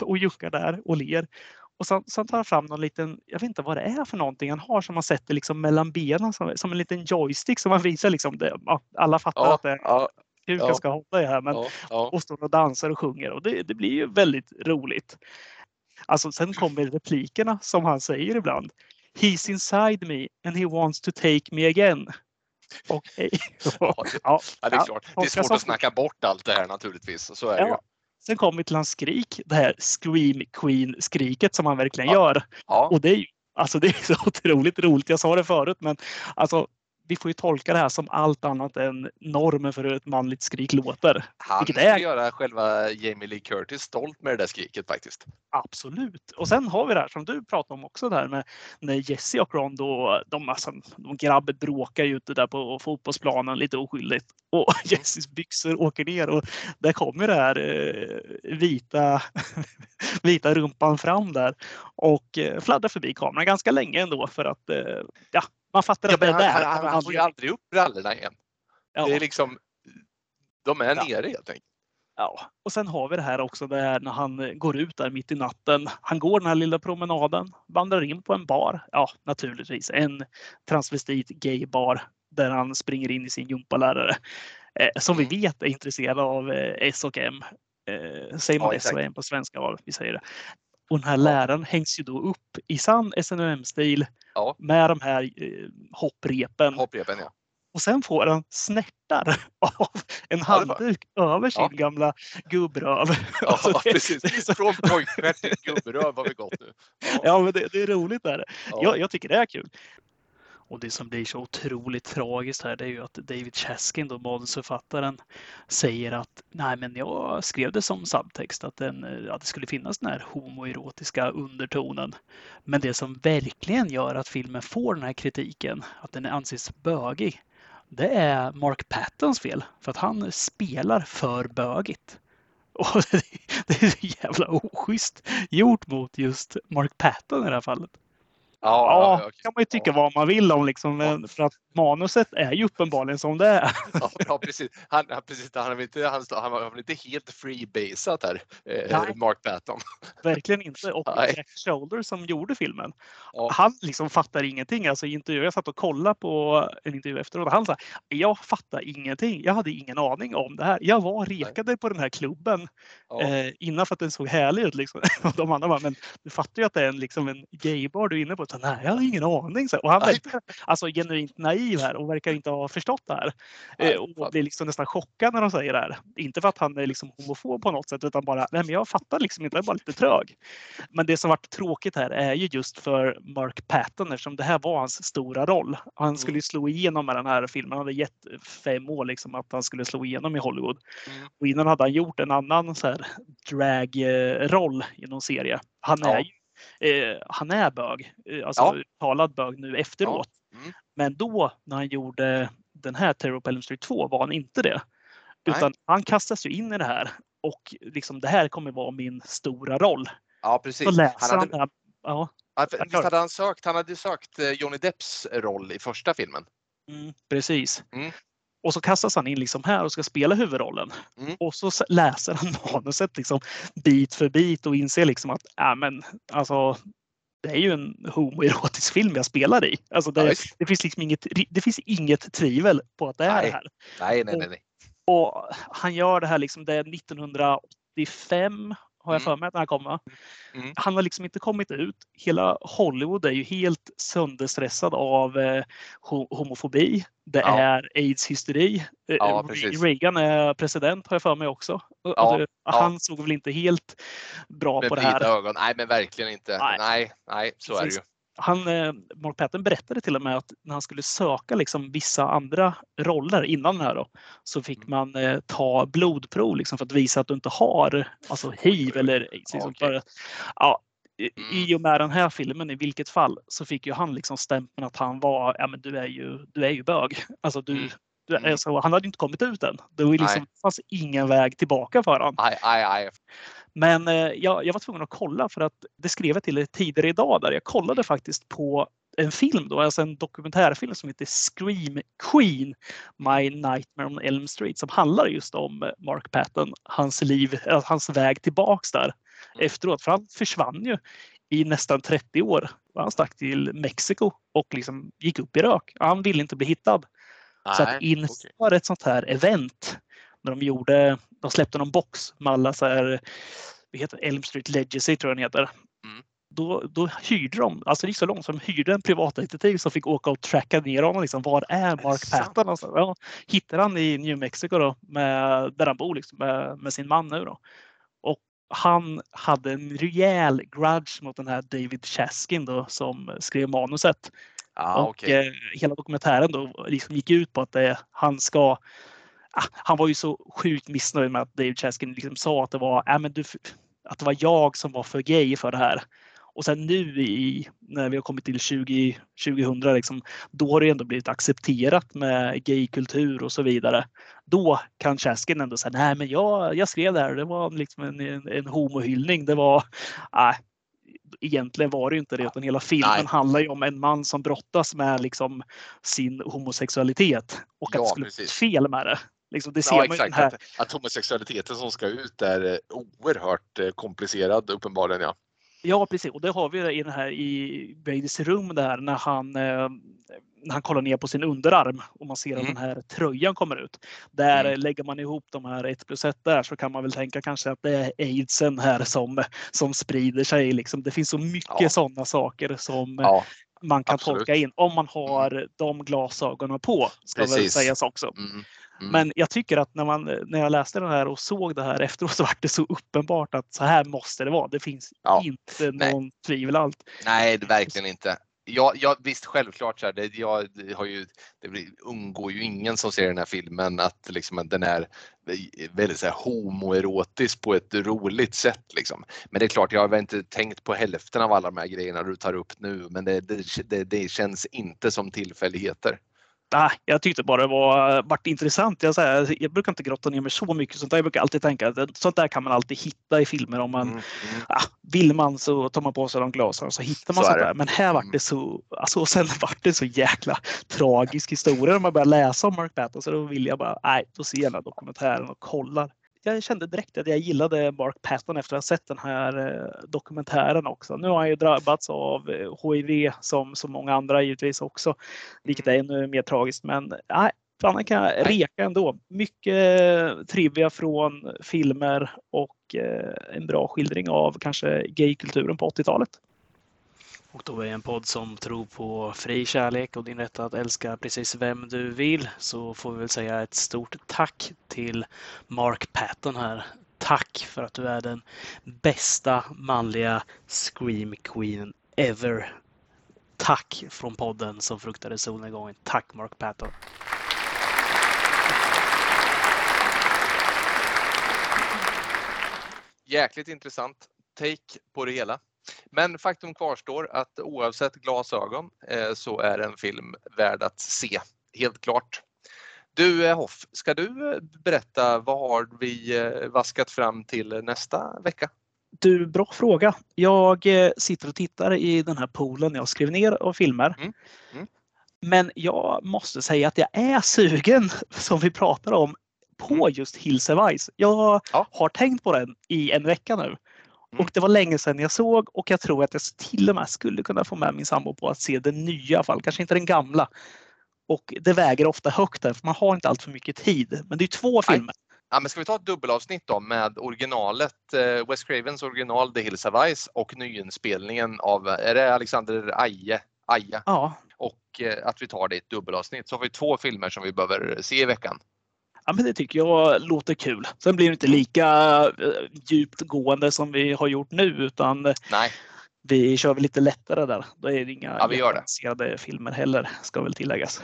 och juckar där och ler. Och sen, sen tar han fram någon liten, jag vet inte vad det är för någonting han har som man sätter liksom mellan benen som, som en liten joystick som man visar liksom. Det, ja, alla fattar Ja, att det är ja, hur ja. ska hålla i det här. Men, och står och dansar och sjunger och det, det blir ju väldigt roligt. Alltså sen kommer replikerna som han säger ibland. He's inside me and he wants to take me again. Okej. Ja, ja, Ja, det är klart. Det är svårt att snacka bort allt det här naturligtvis. Så är det. Ja. Sen kommer vi till hans skrik, det här Scream Queen-skriket som han verkligen Ja. gör. Ja, Och det är alltså det är så otroligt roligt. Jag sa det förut, men alltså vi får ju tolka det här som allt annat än normen för hur ett manligt skrik låter. han vilket är- göra själva Jamie Lee Curtis stolt med det där skriket faktiskt. Absolut. Och sen har vi det här som du pratade om också där med när Jesse och Ron då, de, alltså, de grabben bråkar ju ute där på fotbollsplanen lite oskyldigt. Och Jesses byxor åker ner och där kommer det här eh, vita, vita rumpan fram där och eh, fladdrar förbi kameran ganska länge ändå för att eh, ja, man fattar Ja, att det är han, där. han, han, han får ju aldrig upp brallorna igen. Ja. Det är liksom, de är Ja. nere helt enkelt. Ja, och sen har vi det här också där när han går ut där mitt i natten. Han går den här lilla promenaden, vandrar in på en bar. Ja, naturligtvis en transvestit gaybar där han springer in i sin gympalärare eh, som vi Mm. vet är intresserad av eh, S och M. Eh, säger man Ja, S och. M på svenska? Ja, vi säger det. Och den här läraren hängs ju då upp i sann SNUM-stil Ja. med de här eh, hopprepen. Hopprepen ja. Och sen får han snärtar av en Ja, handduk över sin Ja. gamla gubbröv. Ja, Alltså, det- precis. det är så- Från pojkstjärt till gubberöv har vi gått nu. Ja, men det, det är roligt. Där. Ja. Jag, jag tycker det är kul. Och det som blir så otroligt tragiskt här det är ju att David Chaskin, då manusförfattaren, säger att nej men jag skrev det som subtext att, den, eh, att det skulle finnas den här homoerotiska undertonen. Men det som verkligen gör att filmen får den här kritiken, att den anses bögig, det är Mark Pattons fel. För att han spelar för bögigt. Och det är så jävla oschysst gjort mot just Mark Patton i det här fallet. Ja, Ja, ja, kan man ju tycka vad man vill om liksom, för att manuset är ju uppenbarligen som det är. Ja, precis. Han, han, precis, han, har väl inte, han, han var inte helt freebasat här, eh, Nej. Mark Patton. Verkligen inte. Och Nej. Jack Shoulder som gjorde filmen, Ja. han liksom fattar ingenting. Alltså i intervjuer, jag satt och kollade på en intervju efteråt han sa jag fattar ingenting. Jag hade ingen aning om det här. Jag var rekade på den här klubben Ja. eh, innan för att den såg härlig ut. Liksom. Och de andra bara, men du fattar ju att det är en, liksom en gaybar du är inne på. Så, Nej, jag hade ingen aning. Så, och han Nej. verkar alltså, genuint naiv här och verkar inte ha förstått det här. Eh, och blir liksom nästan chockad när de säger det här. Inte för att han är liksom homofob på något sätt utan bara, nej men jag fattar liksom inte, jag är bara lite trög. Men det som varit tråkigt här är ju just för Mark Patton eftersom det här var hans stora roll. Han skulle ju slå igenom med den här filmen. Han hade gett fem år liksom att han skulle slå igenom i Hollywood. Mm. Och innan hade han gjort en annan så här drag-roll i någon serie. Han är Ja. ju eh, han är bög, eh, alltså Ja. talad bög nu efteråt. Mm. Men då när han gjorde den här Terror på Elm Street 2 var han inte det. Nej. Utan han kastas ju in i det här och liksom det här kommer vara min stora roll. Ja, precis. Så läser Han hade, han, Ja, visst hade han sökt, han hade sökt eh, Johnny Depps roll i första filmen. mm, precis. Mm. Och så kastas han in liksom här och ska spela huvudrollen. Mm. Och så läser han manuset liksom bit för bit och inser liksom att äh, men, alltså, det är ju en homoerotisk film jag spelar i. Alltså det, det, finns liksom inget, det finns inget tvivel på att det är Nej. det här. Nej, nej, nej. nej. Och han gör det här liksom, det är 1985 har jag Mm. för mig att den här kom. va? Mm. Han har liksom inte kommit ut. Hela Hollywood är ju helt sönderstressad av eh, ho- homofobi. Det Ja. är aids-hysteri. Eh, Ja, precis. Reagan är president har jag för mig också. Och- Ja, det- ja. Han såg väl inte helt bra Med på det här. ögon. Nej, men verkligen inte. Nej. Nej, nej, så är det ju. Han, eh, Mark Patton berättade till och med att när han skulle söka liksom vissa andra roller innan den här då, så fick Mm. man eh, ta blodprov liksom för att visa att du inte har alltså hiv eller aids. Liksom, för, ja, i- Mm. I och med den här filmen i vilket fall så fick ju han liksom stämpeln att han var, ja men du är ju, du är ju bög. Alltså du, Mm. Mm. alltså, han hade inte kommit ut än. Det var liksom, det fanns ingen väg tillbaka för honom. Nej, nej, nej. Men eh, jag, jag var tvungen att kolla för att det skrev jag till tidigare idag där jag kollade faktiskt på en film då, alltså en dokumentärfilm som heter Scream Queen, My Nightmare on Elm Street som handlar just om eh, Mark Patton, hans liv, eh, hans väg tillbaks där efteråt. För han försvann ju i nästan 30 år. Han stack till Mexiko och liksom gick upp i rök. Han ville inte bli hittad. Så att Nej, inför okej. ett sånt här event när de gjorde, de släppte någon box med alla så här, vad heter? Elm Street Legacy tror jag den heter. Mm. Då, då hyrde de, alltså det gick så långt som de hyrde en privatdetektiv som fick åka och tracka ner honom. Liksom, var är Mark? Patton? någonstans? Ja, hittade han i New Mexico då, med, där han bor liksom, med, med sin man nu då. Och han hade en rejäl grudge mot den här David Chaskin då, som skrev manuset. Ja, och okej. eh, hela dokumentären då liksom gick ut på att det, han ska ah, han var ju så sjukt missnöjd med att David Chaskin liksom sa att det var, äh, men du, att det var jag som var för gay för det här. Och sen nu i, när vi har kommit till 20, 2000, liksom, då har det ändå blivit accepterat med gaykultur och så vidare. Då kan Chaskin ändå säga, nej men jag, jag skrev det här, det var liksom en, en, en homohyllning. Det var, nej, egentligen var det ju inte det, utan hela filmen Nej. handlar ju om en man som brottas med liksom sin homosexualitet och att Ja, det skulle precis. vara fel med det. Liksom, det ser Ja, man exakt. här Att, att homosexualiteten som ska ut är eh, oerhört eh, komplicerad uppenbarligen. Ja. Ja, precis. Och det har vi i den här i Bradys rum där när han, eh, när han kollar ner på sin underarm och man ser att Mm. den här tröjan kommer ut. Där Mm. lägger man ihop de här ett plus ett där så kan man väl tänka kanske att det är aidsen här som, som sprider sig. Liksom. Det finns så mycket Ja. sådana saker som Ja, man kan absolut. tolka in om man har de glasögonen på. Ska väl Precis. sägas också. mm, mm. Men jag tycker att när, man, när jag läste den här och såg det här efteråt så var det så uppenbart att så här måste det vara. Det finns Ja, inte nej. någon tvivel allt. Nej, det verkligen inte. Ja, ja, visst, självklart. Så här, det, jag det har ju, det blir, undgår ju ingen som ser den här filmen att, liksom, den är väldigt så här, homoerotisk på ett roligt sätt. Liksom. Men det är klart, jag har väl inte tänkt på hälften av alla de här grejerna du tar upp nu, men det, det, det, det känns inte som tillfälligheter. Nej, jag tyckte bara det var vart intressant. Jag, så här, jag brukar inte grotta ner mig så mycket sånt där. Jag brukar alltid tänka att sånt där kan man alltid hitta i filmer. Om man, Mm, mm. ja, vill man så tar man på sig de glasögonen så hittar man Så sånt där. Men här vart Mm. det så, alltså, sen vart det så jäkla tragisk historia när man börjar läsa om Mark Patton. Så då vill jag bara, nej, då ser jag den här dokumentären och kollar. Jag kände direkt att jag gillade Mark Patton efter att ha sett den här eh, dokumentären också. Nu har han ju drabbats av eh, HIV som så många andra givetvis också, vilket är ännu mer tragiskt. Men nej, fan, han kan reka ändå. Mycket trivia från filmer och eh, en bra skildring av kanske gaykulturen på 80-talet. Och då är en podd som tror på fri kärlek och din rätt att älska precis vem du vill så får vi väl säga ett stort tack till Mark Patton här. Tack för att du är den bästa manliga Scream Queen ever. Tack från podden som fruktade solnedgången. Tack Mark Patton. Jäkligt intressant take på det hela. Men faktum kvarstår att oavsett glasögon eh, så är en film värd att se. Helt klart. Du eh, Hoff, ska du eh, berätta vad har vi vaskat fram till nästa vecka? Du, bra fråga. Jag sitter och tittar i den här poolen jag skrev ner av filmer. Mm. Mm. Men jag måste säga att jag är sugen, som vi pratar om, på Mm. just Hills of Ice. Jag Ja. har tänkt på den i en vecka nu. Mm. Och det var länge sedan jag såg och jag tror att jag till och med skulle kunna få med min sambo på att se den nya i alla fall, kanske inte den gamla. Och det väger ofta högt där, för man har inte allt för mycket tid. Men det är två Nej. filmer Ja, men ska vi ta ett dubbelavsnitt då med originalet, eh, Wes Cravens original The Hills Have Eyes och nyinspelningen av, är det Alexander Aje? Aja? Ja, Och eh, att vi tar det i ett dubbelavsnitt. Så har vi två filmer som vi behöver se i veckan. Ja, men det tycker jag låter kul. Sen blir det inte lika eh, djupt gående som vi har gjort nu utan eh, Nej, vi kör väl lite lättare där. Då är det inga Ja, vi gör det. filmer heller, ska väl tilläggas.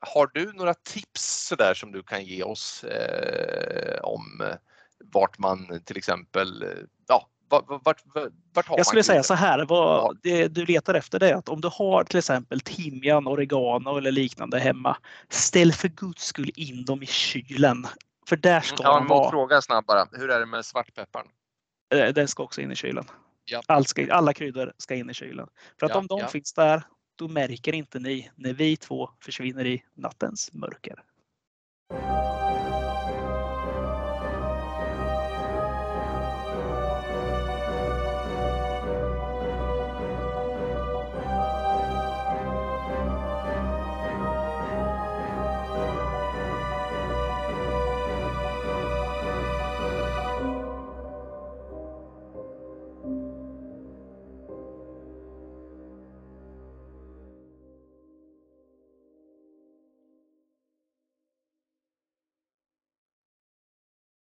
har du några tips sådär som du kan ge oss eh, om eh, vart man till exempel, vart, vart, har Jag skulle säga så här, vad det du letar efter det är att om du har till exempel timjan, oregano eller liknande hemma, ställ för guds skull in dem i kylen. För där ska Ja, de vara. motfråga snabbt bara. Hur är det med svartpepparn? Eh, Den ska också in i kylen. Ja. Allt ska, alla kryddor ska in i kylen. För att Ja, om de ja. finns där, då märker inte ni när vi två försvinner i nattens mörker.